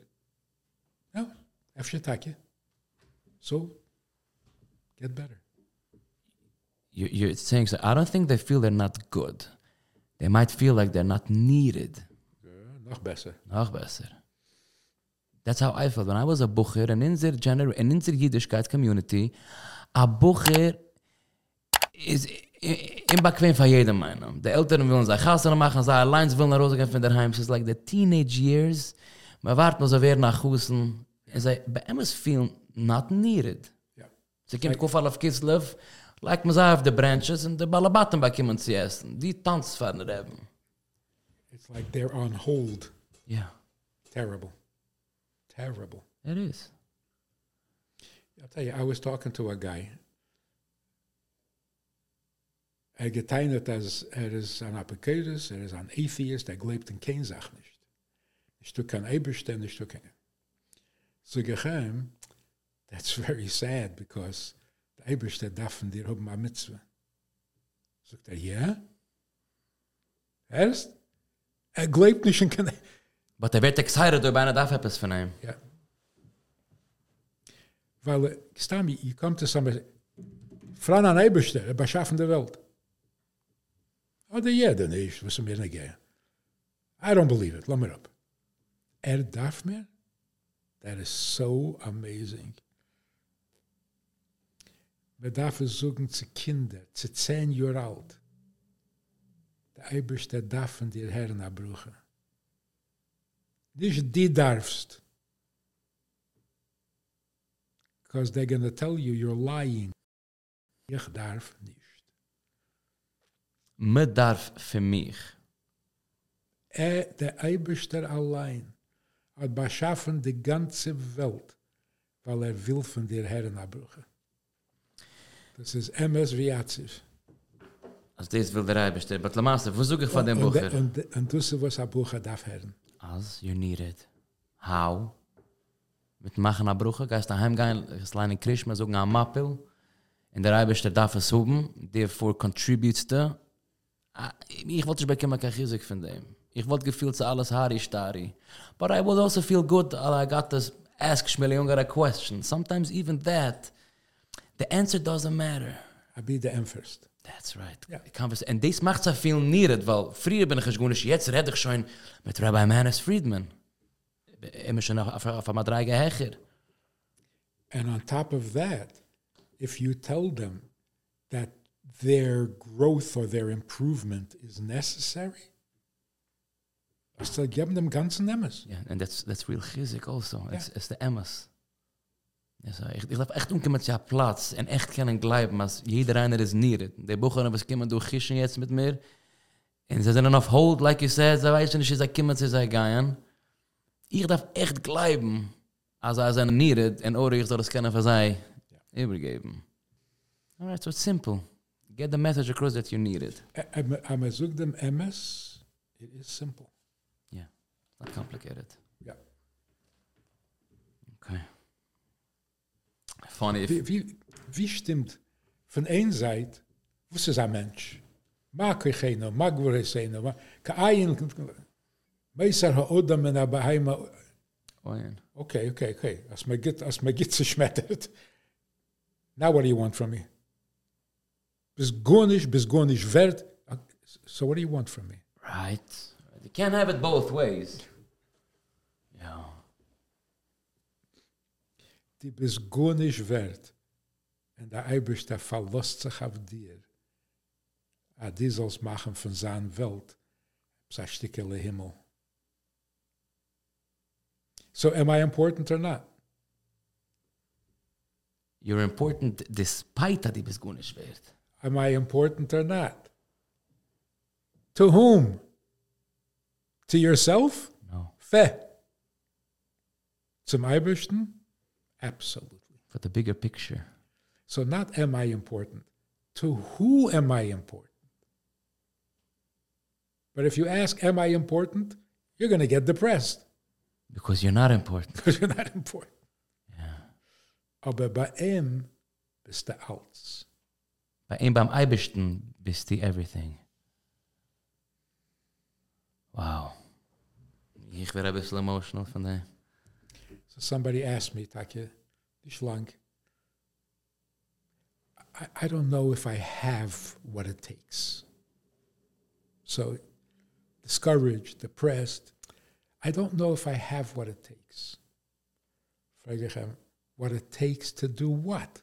Speaker 1: After you. So get better.
Speaker 2: You, you're saying so. I don't think they feel they're not good. They might feel like they're not needed.
Speaker 1: Yeah, nog besser.
Speaker 2: Noch besser. That's how I felt when I was a Bucher and in their gener and in their Yiddishkeit community, a Bucher is im bequem für jedem meinen. Die Eltern wollen sich Chassana machen, sie allein wollen nach Hause gehen von der Heim. It's like the teenage years. Man wartet noch so wer nach Husen. Sie, bei ihm ist viel not needed.
Speaker 1: Ja.
Speaker 2: Sie kommt kufal auf Kislev, like man sagt auf die Branches und die Balabatten bekommen zu essen. Die tanzen eben.
Speaker 1: It's like they're on hold.
Speaker 2: Yeah.
Speaker 1: Terrible. Terrible.
Speaker 2: it is.
Speaker 1: I'll tell you, I was talking to a guy. Er geteinet als er is an Apokedes, er is an Atheist, er glebt in kein Sach nicht. Ich tue kein Eberstein, ich tue kein. So geheim, that's very sad, because der Eberstein darf dir haben a Mitzvah. Sagt er, ja? Erst? Er glebt nicht in kein...
Speaker 2: But er wird excited, ob einer darf etwas von ihm.
Speaker 1: Ja. Weil, äh, Stami, you come to somebody, Fran an Eberste, er beschaffen der Welt. Oder jeder nicht, was er mir nicht. I don't believe it, lass mir ab. Er darf mir? That is so amazing. Darf es suchen zu Kinder, zu zehn Jahre alt. Der Eberste darf von dir Herren abbruchen. Nicht die darfst. Because they're going to tell you you're lying. Ich darf nicht.
Speaker 2: Me darf für mich.
Speaker 1: Er, der Eibester allein, hat beschaffen die ganze Welt, weil er will von dir Herren abbruchen. Das ist MS wie Atzif.
Speaker 2: Also das will der Ei bestehen. But Lamasse, wo suche ich von dem Bucher?
Speaker 1: und, und das ist, was Abbrucher darf Herren.
Speaker 2: As you need it. How? Mit machen a Bruche, geist daheim gehen, es leine Krishma, sogen a Mappel, in der Eibischter darf es huben, therefore contributes to. Ah, Ich wollte nicht bekommen kein Chizik von dem. Ich wollte gefühlt zu alles Hari Stari. But I would also feel good that I got to ask Shmueli Ungar a question. Sometimes even that, the answer doesn't matter.
Speaker 1: I be the end first.
Speaker 2: That's right. Convers und das macht so viel needed, weil früher bin ich geschwunden, jetzt rede ich schon mit Rabbi Manis Friedman. Immer schon auf, auf, auf einmal drei Gehecher.
Speaker 1: And on top of that, if you tell them that their growth or their improvement is necessary, I still give them ganzen Emmes.
Speaker 2: Yeah, and that's that's real chizik also. It's, it's the Emmas. Ja, so, ich, ich lauf echt umkommen zu Platz und echt können gleiben, als jeder einer ist needed. Die Bucher, was kommen durch Gischen jetzt mit mir, und sie sind auf hold, like you said, sie weiß nicht, sie kommen zu sein gehen. Ich darf echt gleiben, als er sind needed, und oder ich soll das können für sie übergeben. Alright, so it's simple. Get the message across that you need it.
Speaker 1: I'm a zug dem MS, it is simple.
Speaker 2: Yeah, not complicated.
Speaker 1: Ja.
Speaker 2: Okay. Funny if...
Speaker 1: Wie, wie, wie stimmt von ein Seite, was ist ein Mensch? Mag ich einen, mag wir es einen, ka ein, meiser ha Odam in der Baheima.
Speaker 2: Oh, yeah.
Speaker 1: Okay, okay, okay. Als me git, als me git zerschmettert. Now what do you want from me? Bis gonisch, bis gonisch wert. So what do you want from me?
Speaker 2: Right. You can't have it both ways.
Speaker 1: Die bis gonisch wert. En der Eibisch, der verlost sich auf dir. A die soll's machen von seiner Welt. Sa stickele Himmel. So am I important or not?
Speaker 2: You're important despite that die bis gonisch wird.
Speaker 1: Am I important or not? To whom? To yourself?
Speaker 2: No.
Speaker 1: Fe. Zum Eibischten? Absolutely.
Speaker 2: For the bigger picture.
Speaker 1: So not am I important. To who am I important? But if you ask, am I important? You're going to get depressed
Speaker 2: Because you're not important.
Speaker 1: because you're not important.
Speaker 2: Yeah.
Speaker 1: Aber bei ihm bist du alles.
Speaker 2: Bei ihm beim Eibischten bist du everything. Wow. Ich werde ein bisschen emotional von dem.
Speaker 1: So somebody asked me, Takje, nicht lang. I, I don't know if I have what it takes. So discouraged, depressed. I don't know if I have what it takes. What it takes to do what?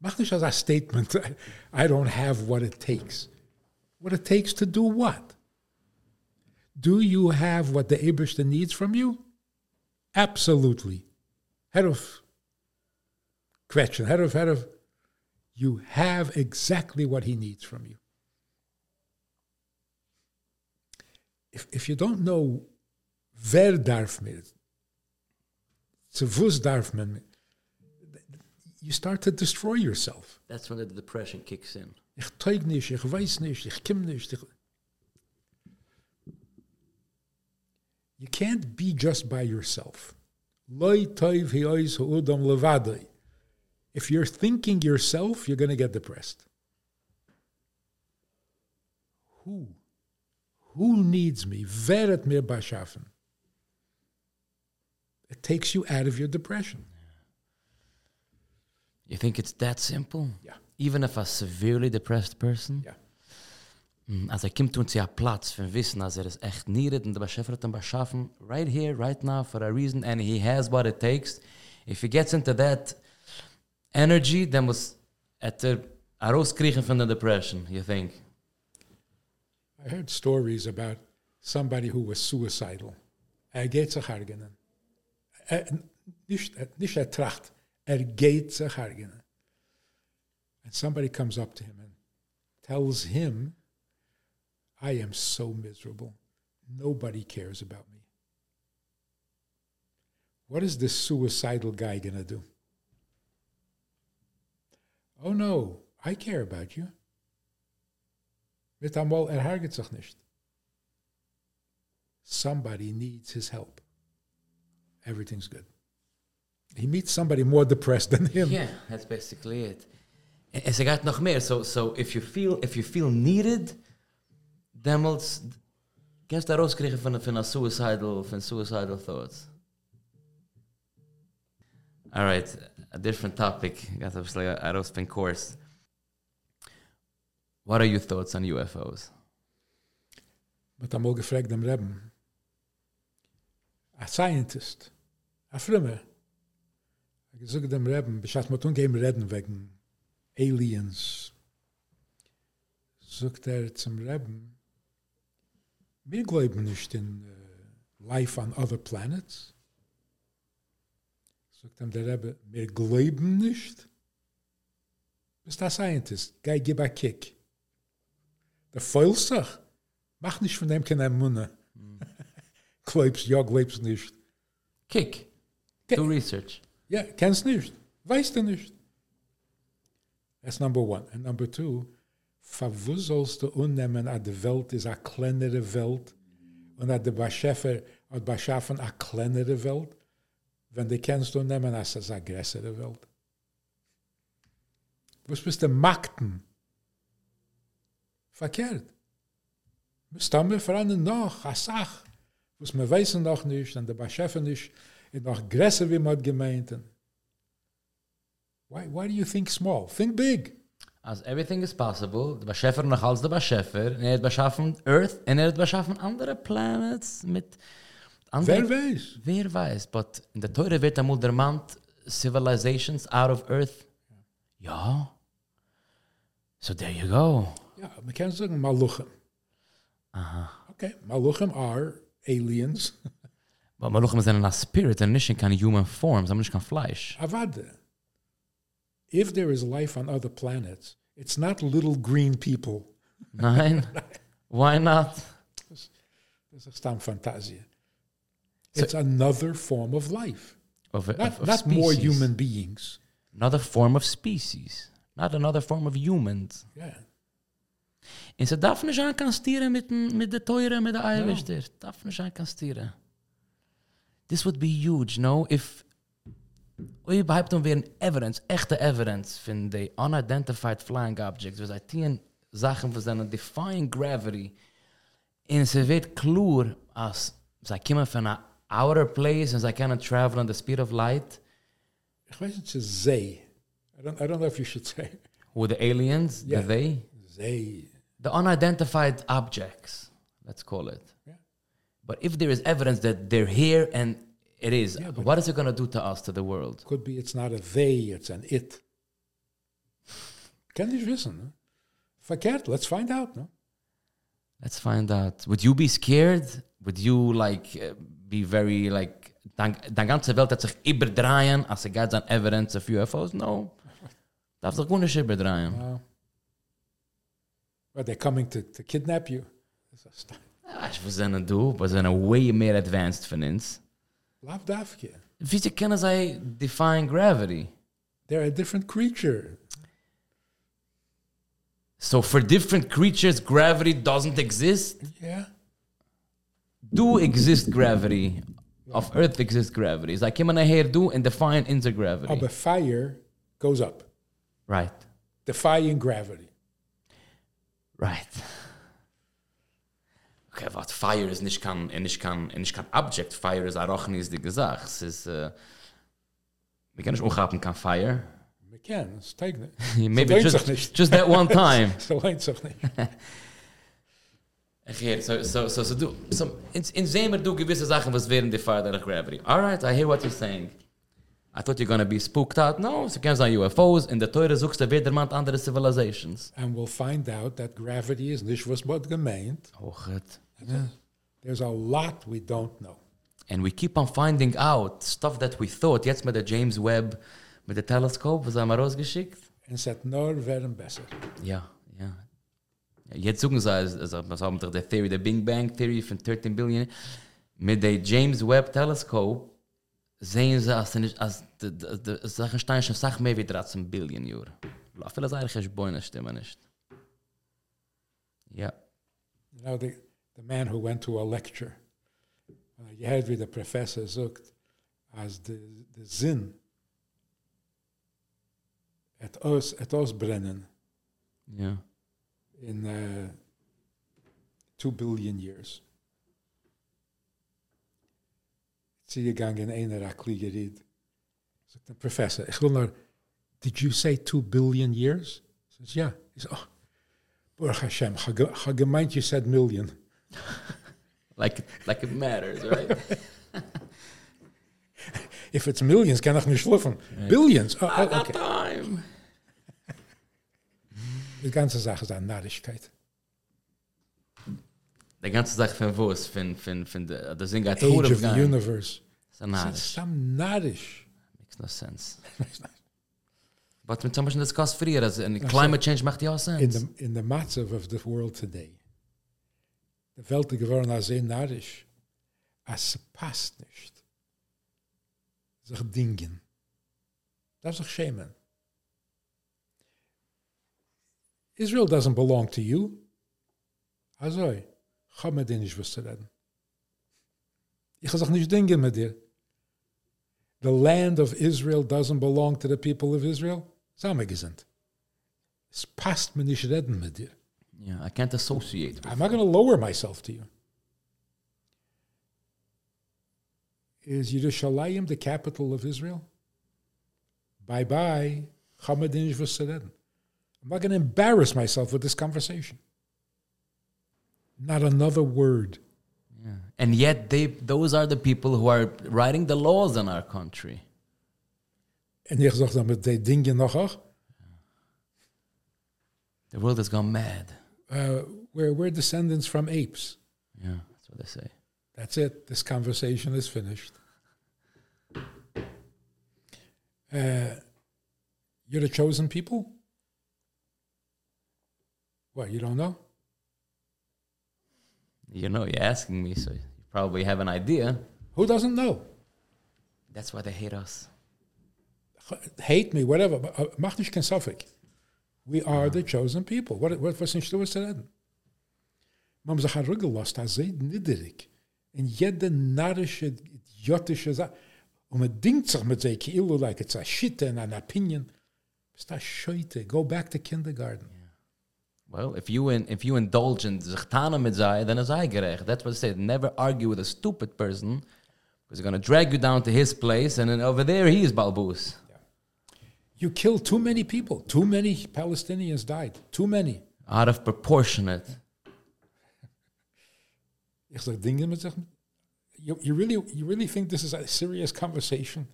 Speaker 1: Mach nicht als ein Statement, I don't have what it takes. What it takes to do what? Do you have what the Eberste needs from you? Absolutely. Head of question, head of, head of, you have exactly what he needs from you. If, if you don't know wer darf mir, zu was darf man you start to destroy yourself.
Speaker 2: That's when the depression kicks in.
Speaker 1: Ich nicht, ich weiß nicht, ich kim nicht. Ich you can't be just by yourself. Loi toiv hiois ha'udam levadai. If you're thinking yourself, you're going to get depressed. Who? Who needs me? Wer het mir beschaffen? It takes you out of your depression.
Speaker 2: You think it's that simple?
Speaker 1: Yeah.
Speaker 2: Even if a severely depressed person?
Speaker 1: Yeah.
Speaker 2: Mm, Als er kommt sie hat Platz für Wissen, als er es echt needed und der Beschäftigt und beschaffen, right here, right now, for a reason, and he has what it takes. If he gets into that energy, then muss at er rauskriegen von der depression, you think?
Speaker 1: I heard stories about somebody who was suicidal. Er geht sich hergenen. Er, nicht, nicht er tracht, er geht sich hergenen. And somebody comes up to him and tells him, I am so miserable. Nobody cares about me. What is this suicidal guy going to do? Oh no, I care about you. Somebody needs his help. Everything's good. He meets somebody more depressed than him.
Speaker 2: Yeah, that's basically it. Meer. So, so if you feel if you feel needed, will kannst du rauskriegen von von a suicidal von suicidal thoughts. All right, a different topic. Got obviously a aerospin course. What are your thoughts on UFOs?
Speaker 1: Met einmal gefragt dem Reben. A scientist. A frimme. Ich gesagt dem Reben, bescheid mit ungeheben reden wegen Aliens, sagt er zum Reben, wir glauben nicht in uh, life on other planets. Sagt ihm der Rebbe, wir glauben nicht. Bist ein Scientist, geh gib a kick. Der feulst sich. Mach nicht von dem keine Munde. glaubst, ja, glaubst nicht.
Speaker 2: Kick.
Speaker 1: Kick.
Speaker 2: Do research.
Speaker 1: Ja, kennst nicht. Weißt du nicht. That's number one. And number two, verwo du unnehmen, dass die Welt ist eine kleinere Welt und dass der Beschäfer hat beschaffen eine kleinere Welt, wenn du kennst du unnehmen, dass es eine größere Welt. Was bist du Makten? Verkehrt. Bist du mir vor allem noch, eine Sache, was wir wissen noch nicht, und der Beschäfer nicht, ist noch größer, wie man gemeint. Why, why do you think small? Think big.
Speaker 2: As everything is possible, der Beschäfer noch als der Beschäfer, und er hat beschaffen Earth, und er hat beschaffen andere planets mit andere...
Speaker 1: Wer weiß?
Speaker 2: Wer weiß, but in der Teure wird amul der Mann civilizations out of Earth. Ja. So there you go.
Speaker 1: Ja, man kann sagen Maluchem.
Speaker 2: Aha.
Speaker 1: Okay, Maluchem are aliens.
Speaker 2: Aber man luchen sind a spirit and nicht in keine human forms, aber nicht kein Fleisch.
Speaker 1: Avade. If there is life on other planets, it's not little green people.
Speaker 2: Nein? Why not?
Speaker 1: Das ist dann Fantasie. It's another form of life.
Speaker 2: Of, of,
Speaker 1: Not,
Speaker 2: of
Speaker 1: not more human beings.
Speaker 2: Another form of species. Not another form of humans.
Speaker 1: Yeah.
Speaker 2: En ze darf nicht an kan stieren mit, mit der Teure, mit der Eiwester. Darf nicht an kan stieren. This would be huge, no? If we behaupten um wären evidence, echte evidence von the unidentified flying objects, was I tien Sachen von seiner defying gravity, en sie wird klar, als sie kommen von einer outer place and sie können travel on the speed of light,
Speaker 1: Ich weiß nicht, they. I don't, I don't know if you should say
Speaker 2: with the aliens,
Speaker 1: Yeah.
Speaker 2: the they,
Speaker 1: they.
Speaker 2: the unidentified objects, let's call it.
Speaker 1: Yeah.
Speaker 2: But if there is evidence that they're here and it is,
Speaker 1: Yeah,
Speaker 2: what is it going to do to us, to the world?
Speaker 1: Could be it's not a they, it's an it. Ich wissen. Ne? Verkehrt, let's find out. No?
Speaker 2: Let's find out. Would you be scared? Would you like uh, be very like dan dan ganze Welt hat sich überdrehen, als es geht an evidence of UFOs? No. Darf sich gar nicht.
Speaker 1: Uh, but they're coming to, to kidnap you. Ist
Speaker 2: Ah, Ich weiß nicht du, aber sie sind way mehr advanced von uns.
Speaker 1: Lauf dafke.
Speaker 2: Wie sie können sie define gravity?
Speaker 1: They're a different creature.
Speaker 2: So for different creatures, gravity doesn't exist.
Speaker 1: Yeah.
Speaker 2: Do exist gravity? Of Earth exists gravity. It's like, her do and define intergravity.
Speaker 1: Aber fire goes up,
Speaker 2: Right.
Speaker 1: defying gravity.
Speaker 2: Right. Okay, wat fire is nicht kan en eh, nicht kan en eh, nicht kan object. Fire is arochen is die gesagt. Es is eh, uh, wir können nicht umgaben kan fire.
Speaker 1: Wir kennen es, teig nicht.
Speaker 2: Maybe
Speaker 1: lohnt
Speaker 2: just
Speaker 1: nicht.
Speaker 2: just that one time.
Speaker 1: So lohnt sich nicht.
Speaker 2: Okay, so so so so do so in in zemer do gewisse Sachen was werden die fire der gravity. All right, I hear what you're saying. I thought you're gonna be spooked out. No, so can't say UFOs in der teure suchst der wedermand andere civilizations.
Speaker 1: And we'll find out that gravity is nicht was wat gemeint.
Speaker 2: Oh, gut.
Speaker 1: There's a lot we don't know.
Speaker 2: And we keep on finding out stuff that we thought. Jetzt mit der James Webb, mit der Teleskop, was haben wir rausgeschickt?
Speaker 1: En zet nur werden besser.
Speaker 2: Ja, ja. jetzt suchen sie, also, was haben wir der Theory, der Big Bang Theory von 13 Billion. Mit der James Webb Teleskop sehen sie, als, als die, Sachen stehen schon Sachen mehr wie 13 Billion Jahre. Vielleicht eigentlich ist Beine stimmen nicht. Ja.
Speaker 1: Know, the, the man who went to a lecture, uh, hebt wie de professor zoekt, as the, de zin het, aus, het ausbrennen
Speaker 2: Ja.
Speaker 1: in uh, two billion years. Zie je gang in een raklige ried. Zegt professor, ik wil naar, did you say two billion years? Says, ja. He says, oh, Baruch Hashem, ha ge- ha gemeint you said million.
Speaker 2: Like, like it matters, right?
Speaker 1: If it's millions, kan ik niet schluffen. Billions. Oh,
Speaker 2: I
Speaker 1: oh, okay.
Speaker 2: time.
Speaker 1: Die ganze Sache ist eine Narrigkeit.
Speaker 2: Der ganze Sache von was, von, von, von der, der Singer
Speaker 1: Age of the Universe.
Speaker 2: It's a narish.
Speaker 1: It's some narish.
Speaker 2: Makes no sense. But mit zum Beispiel das Kost frier, also in climate change macht ja auch
Speaker 1: In the, in the matzav of the world today, the Welt geworden als ein narish, als es passt nicht, sich dingen. Darf sich schämen. Israel doesn't belong to you. Also, ich habe mit dir nicht was zu reden. Ich sage nicht dingen mit dir. The land of Israel doesn't belong to the people of Israel. Zusammengesinnt. Es passt mir nicht reden mit dir.
Speaker 2: Yeah, I can't associate. with
Speaker 1: I'm not going to lower myself to you. Is Yerushalayim the capital of Israel? Bye bye. Chamadin V'Seren. I'm not going to embarrass myself with this conversation. Not another word.
Speaker 2: Yeah. And yet they those are the people who are writing the laws in our country.
Speaker 1: En je zegt dan met die dingen nog ook.
Speaker 2: The world has gone mad.
Speaker 1: Uh, we're, we're descendants from apes.
Speaker 2: Yeah, that's what they say.
Speaker 1: That's it. This conversation is finished. Uh, you're the chosen people? What, you don't know?
Speaker 2: You know, you're asking me, so you probably have an idea.
Speaker 1: Who doesn't know?
Speaker 2: That's why they hate us.
Speaker 1: Hate me, whatever. Mag nicht kein Suffix. We are the chosen people. What, what was nicht was zu reden? Man sich hat rügellost, das sehr niedrig. In jede narische, idiotische Sache. Und um, man denkt sich mit sich, like it's a shit and an opinion. Ist das scheute. Go back to kindergarten.
Speaker 2: Well, if you in, if you indulge in zichtana mit sei, then is I gerecht. That's what I said. Never argue with a stupid person because he's going to drag you down to his place, and then over there he is balbus.
Speaker 1: You killed too many people. Too many Palestinians died. Too many.
Speaker 2: Out of proportionate.
Speaker 1: Ich sag Dinge mit sich. You, you really, you really think this is a serious conversation?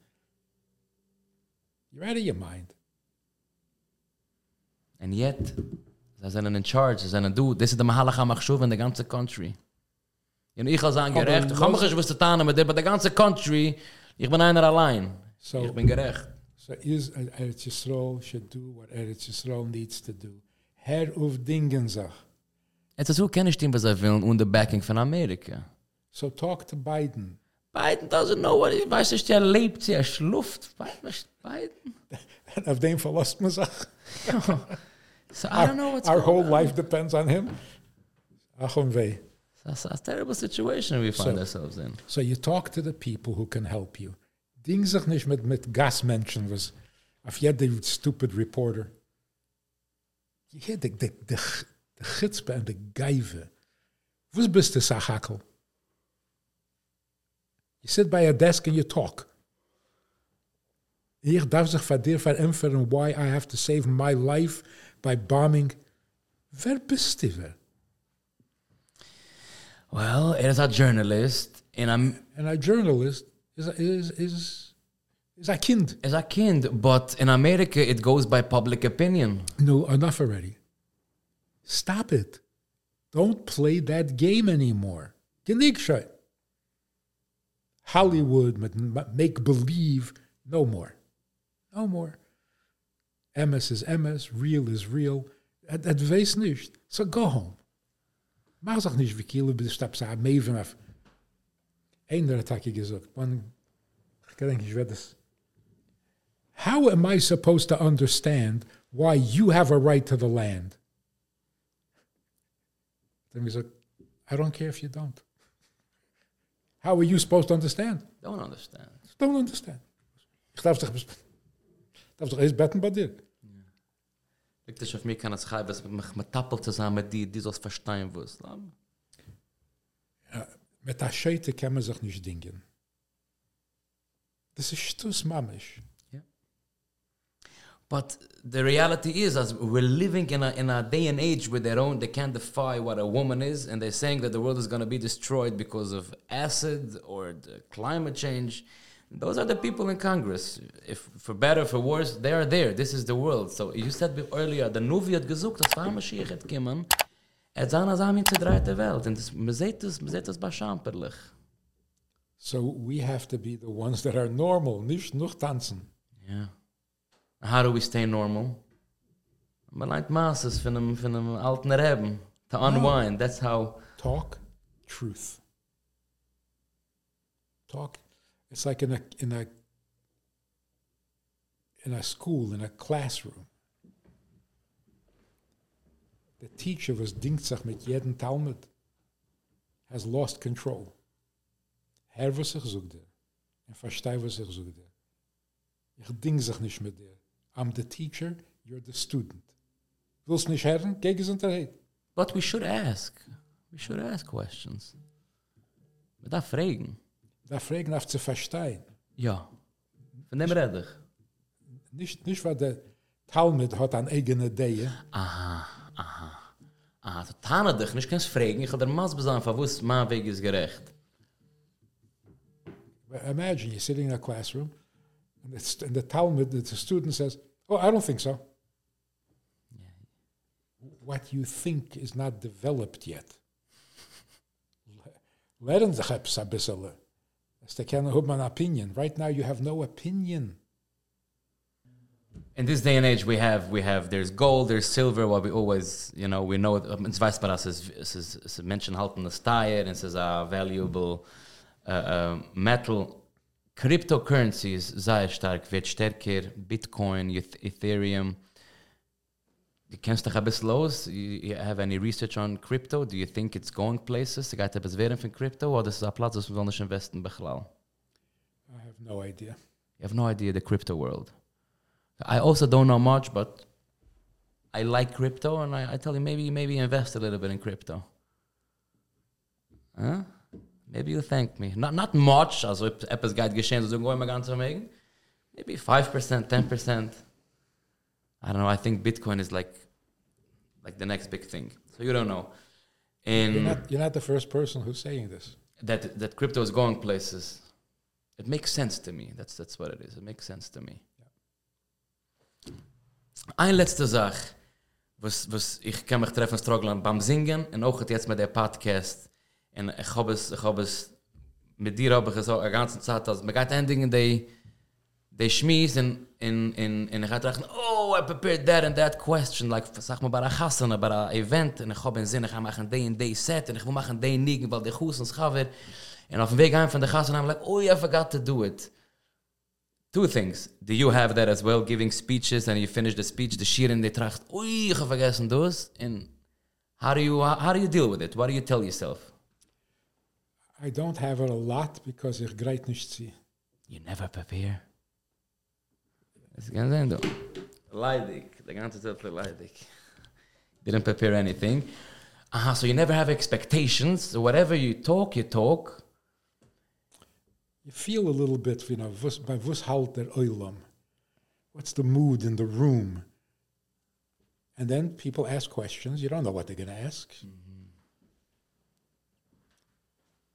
Speaker 1: You're out of your mind.
Speaker 2: And yet, they sind in charge, they sind du, this is the mahalach ha-machshuv in the ganze country. You know, ich als
Speaker 1: Aber
Speaker 2: gerecht, ich habe mich was zu tun but the ganze country, ich bin einer allein.
Speaker 1: So-
Speaker 2: ich bin gerecht.
Speaker 1: So is Eretz Yisrael should do what Eretz Yisrael needs to do. Herr auf Dingen sag.
Speaker 2: Jetzt ist so kenne ich den, was er will, und the backing von Amerika.
Speaker 1: So talk to Biden.
Speaker 2: Biden doesn't know what, ich weiß nicht, er lebt, er schluft. Biden.
Speaker 1: Auf dem verlässt man sich.
Speaker 2: So I don't know what's
Speaker 1: Our
Speaker 2: going
Speaker 1: whole
Speaker 2: on.
Speaker 1: life depends on him. Ach und weh.
Speaker 2: That's a terrible situation we find
Speaker 1: So-
Speaker 2: ourselves in.
Speaker 1: So you talk to the people who can help you. Ding sich nicht mit, mit Gasmenschen, was auf jede stupid reporter. Je hear de, de, de, de gitzpe en de geive. Was bist du, Sachakel? You sit by a desk and you talk. Ich darf sich von dir why I have to save my life by bombing. Wer bist du? Wer?
Speaker 2: Well, er is a journalist, and I'm
Speaker 1: And a journalist is a, is, is, is a kind.
Speaker 2: as a kind, but in America it goes by public opinion.
Speaker 1: No, enough already. Stop it. Don't play that game anymore. Hollywood, make believe, no more. No more. MS is MS, real is real. Het, het wees niet. So go home. Sich nicht wie Kiel, bis ich sa meven af. Einer hat ich gesagt, man, ich denke, ich werde das. How am I supposed to understand why you have a right to the land? We said, I don't care if you don't. How are you supposed to understand?
Speaker 2: Don't understand.
Speaker 1: Don't understand. Ich darf doch, darf doch eens betten bei dir.
Speaker 2: Ich dich auf mir kann es schreiben, was mich mit Tappel zusammen mit dir, die sollst verstehen, wo es lam.
Speaker 1: Mit der Scheite kann man sich nicht dingen. Das ist Stuss Mamisch.
Speaker 2: But the reality is, as we're living in a, in a day and age where they don't, they can't defy what a woman is, and they're saying that the world is going to be destroyed because of acid or climate change. Those are the people in Congress. If for better or for worse, they are there. This is the world. So you said earlier, the Nuvi hat gesucht, das war Mashiach hat kommen, Et zan as am in zu dreite Welt. Und man sieht das, man sieht das bei Schamperlich.
Speaker 1: So we have to be the ones that are normal, nicht noch tanzen.
Speaker 2: Yeah. How do we stay normal? Man lernt Masses von einem, von einem alten Reben. To unwind, that's how...
Speaker 1: Talk truth. Talk. It's like in a in a in a school, in a classroom. The teacher was dingstig mit jedem Talmud has lost control. Herr was sich zoekde. En verstij was zich zoekde. Ich dingsig nicht mit dir. I'm the teacher, you're the student. Willst nicht herren? Gegen Gesundheit.
Speaker 2: But we should ask. We should ask questions. Wir da fragen.
Speaker 1: Da fragen auf zu verstehen.
Speaker 2: Ja. Von dem rede ich.
Speaker 1: Nicht, nicht weil der Talmud hat an eigene Ideen.
Speaker 2: Aha, aha. Aha, so tane dich, nicht kannst fragen. Ich habe der Maß besagen, von wo ist mein Weg ist gerecht.
Speaker 1: Imagine you're sitting in a classroom and, it's, and the Talmud, the student says, Oh, I don't think so. What you think is not developed yet. Leren zich eens een beetje. Als they can have an opinion. Right now you have no opinion.
Speaker 2: In this day and age, we have we have there's gold, there's silver. What we always, you know, we know um, it's vice versa. Es is es mention halt in the style, and it's a valuable uh, uh, metal. Cryptocurrencies, sehr stark, wird stärker. Bitcoin, Ethereum. Du kennst dich ein bisschen los? You, have any research on crypto? Do you think it's going places? Du gehst etwas werden von crypto? Oder ist es ein Platz, das wir nicht investen, Bechlal?
Speaker 1: I have no idea.
Speaker 2: You have no idea the crypto world. I also don't know much, but I like crypto, and I, I tell you, maybe maybe invest a little bit in crypto. Huh? Maybe you thank me. Not not much, also etwas geht geschehen, so going ganz vermegen. Maybe 5%, 10%. I don't know. I think Bitcoin is like like the next big thing. So you don't know.
Speaker 1: You're not, you're not the first person who's saying this.
Speaker 2: that that crypto is going places. It makes sense to me. That's that's what it is. It makes sense to me. Ein letzte Sach, was was ich kann mich treffen strugglen beim singen. Und auch jetzt mit der Podcast und ich habe es ich habe es mit dir habe gesagt die ganze Zeit dass mir geht ending in they they schmies in in in in ich hatte gedacht oh I prepared that and that question like sag mal Hasan bei der Event. Und ich habe in Sinn ich machen day and day set und ich will machen day nigen weil der Hus uns gaven und auf dem Weg heim von der Hasan I'm like oh I forgot to do it Two things. Do you have that as well, giving speeches, and you finish the speech, the shir, and they tracht, oi, ich habe vergessen das. And how do you, how do you deal with it? What do you tell yourself?
Speaker 1: I don't have it a lot because ich greit nicht sie.
Speaker 2: You never prepare. Das kann sein, du. Leidig. Der ganze Zeit leidig. Didn't prepare anything. Aha, so you never have expectations. So whatever you talk, you talk.
Speaker 1: You feel a little bit, you know, was, by was halt der oilam? What's the mood in the room? And then people ask questions. You don't know what they're going to ask.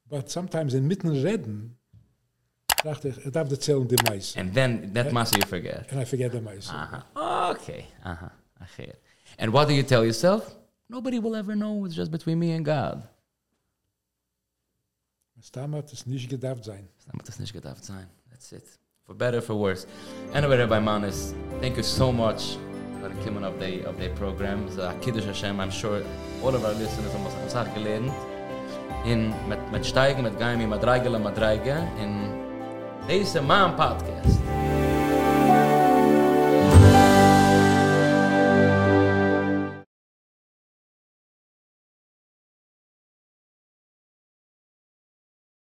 Speaker 1: But sometimes in mitten reden, dacht ich, ich darf erzählen die meisten.
Speaker 2: And then that must you forget.
Speaker 1: And I forget the meisten.
Speaker 2: Uh-huh. Okay. Uh-huh. I hear it. And what do you tell yourself? Nobody will ever know. It's just between me and God.
Speaker 1: Es nicht gedacht sein.
Speaker 2: Damit das nicht gedacht sein. That's it. For better, for worse. Anyway, Rabbi Manis, thank you so much for coming of the of the program. It's a Kiddush Hashem. I'm sure all of our listeners haben was am gelernt. In mit mit steigen mit gaimi mit dreigele mit dreige in deze man podcast.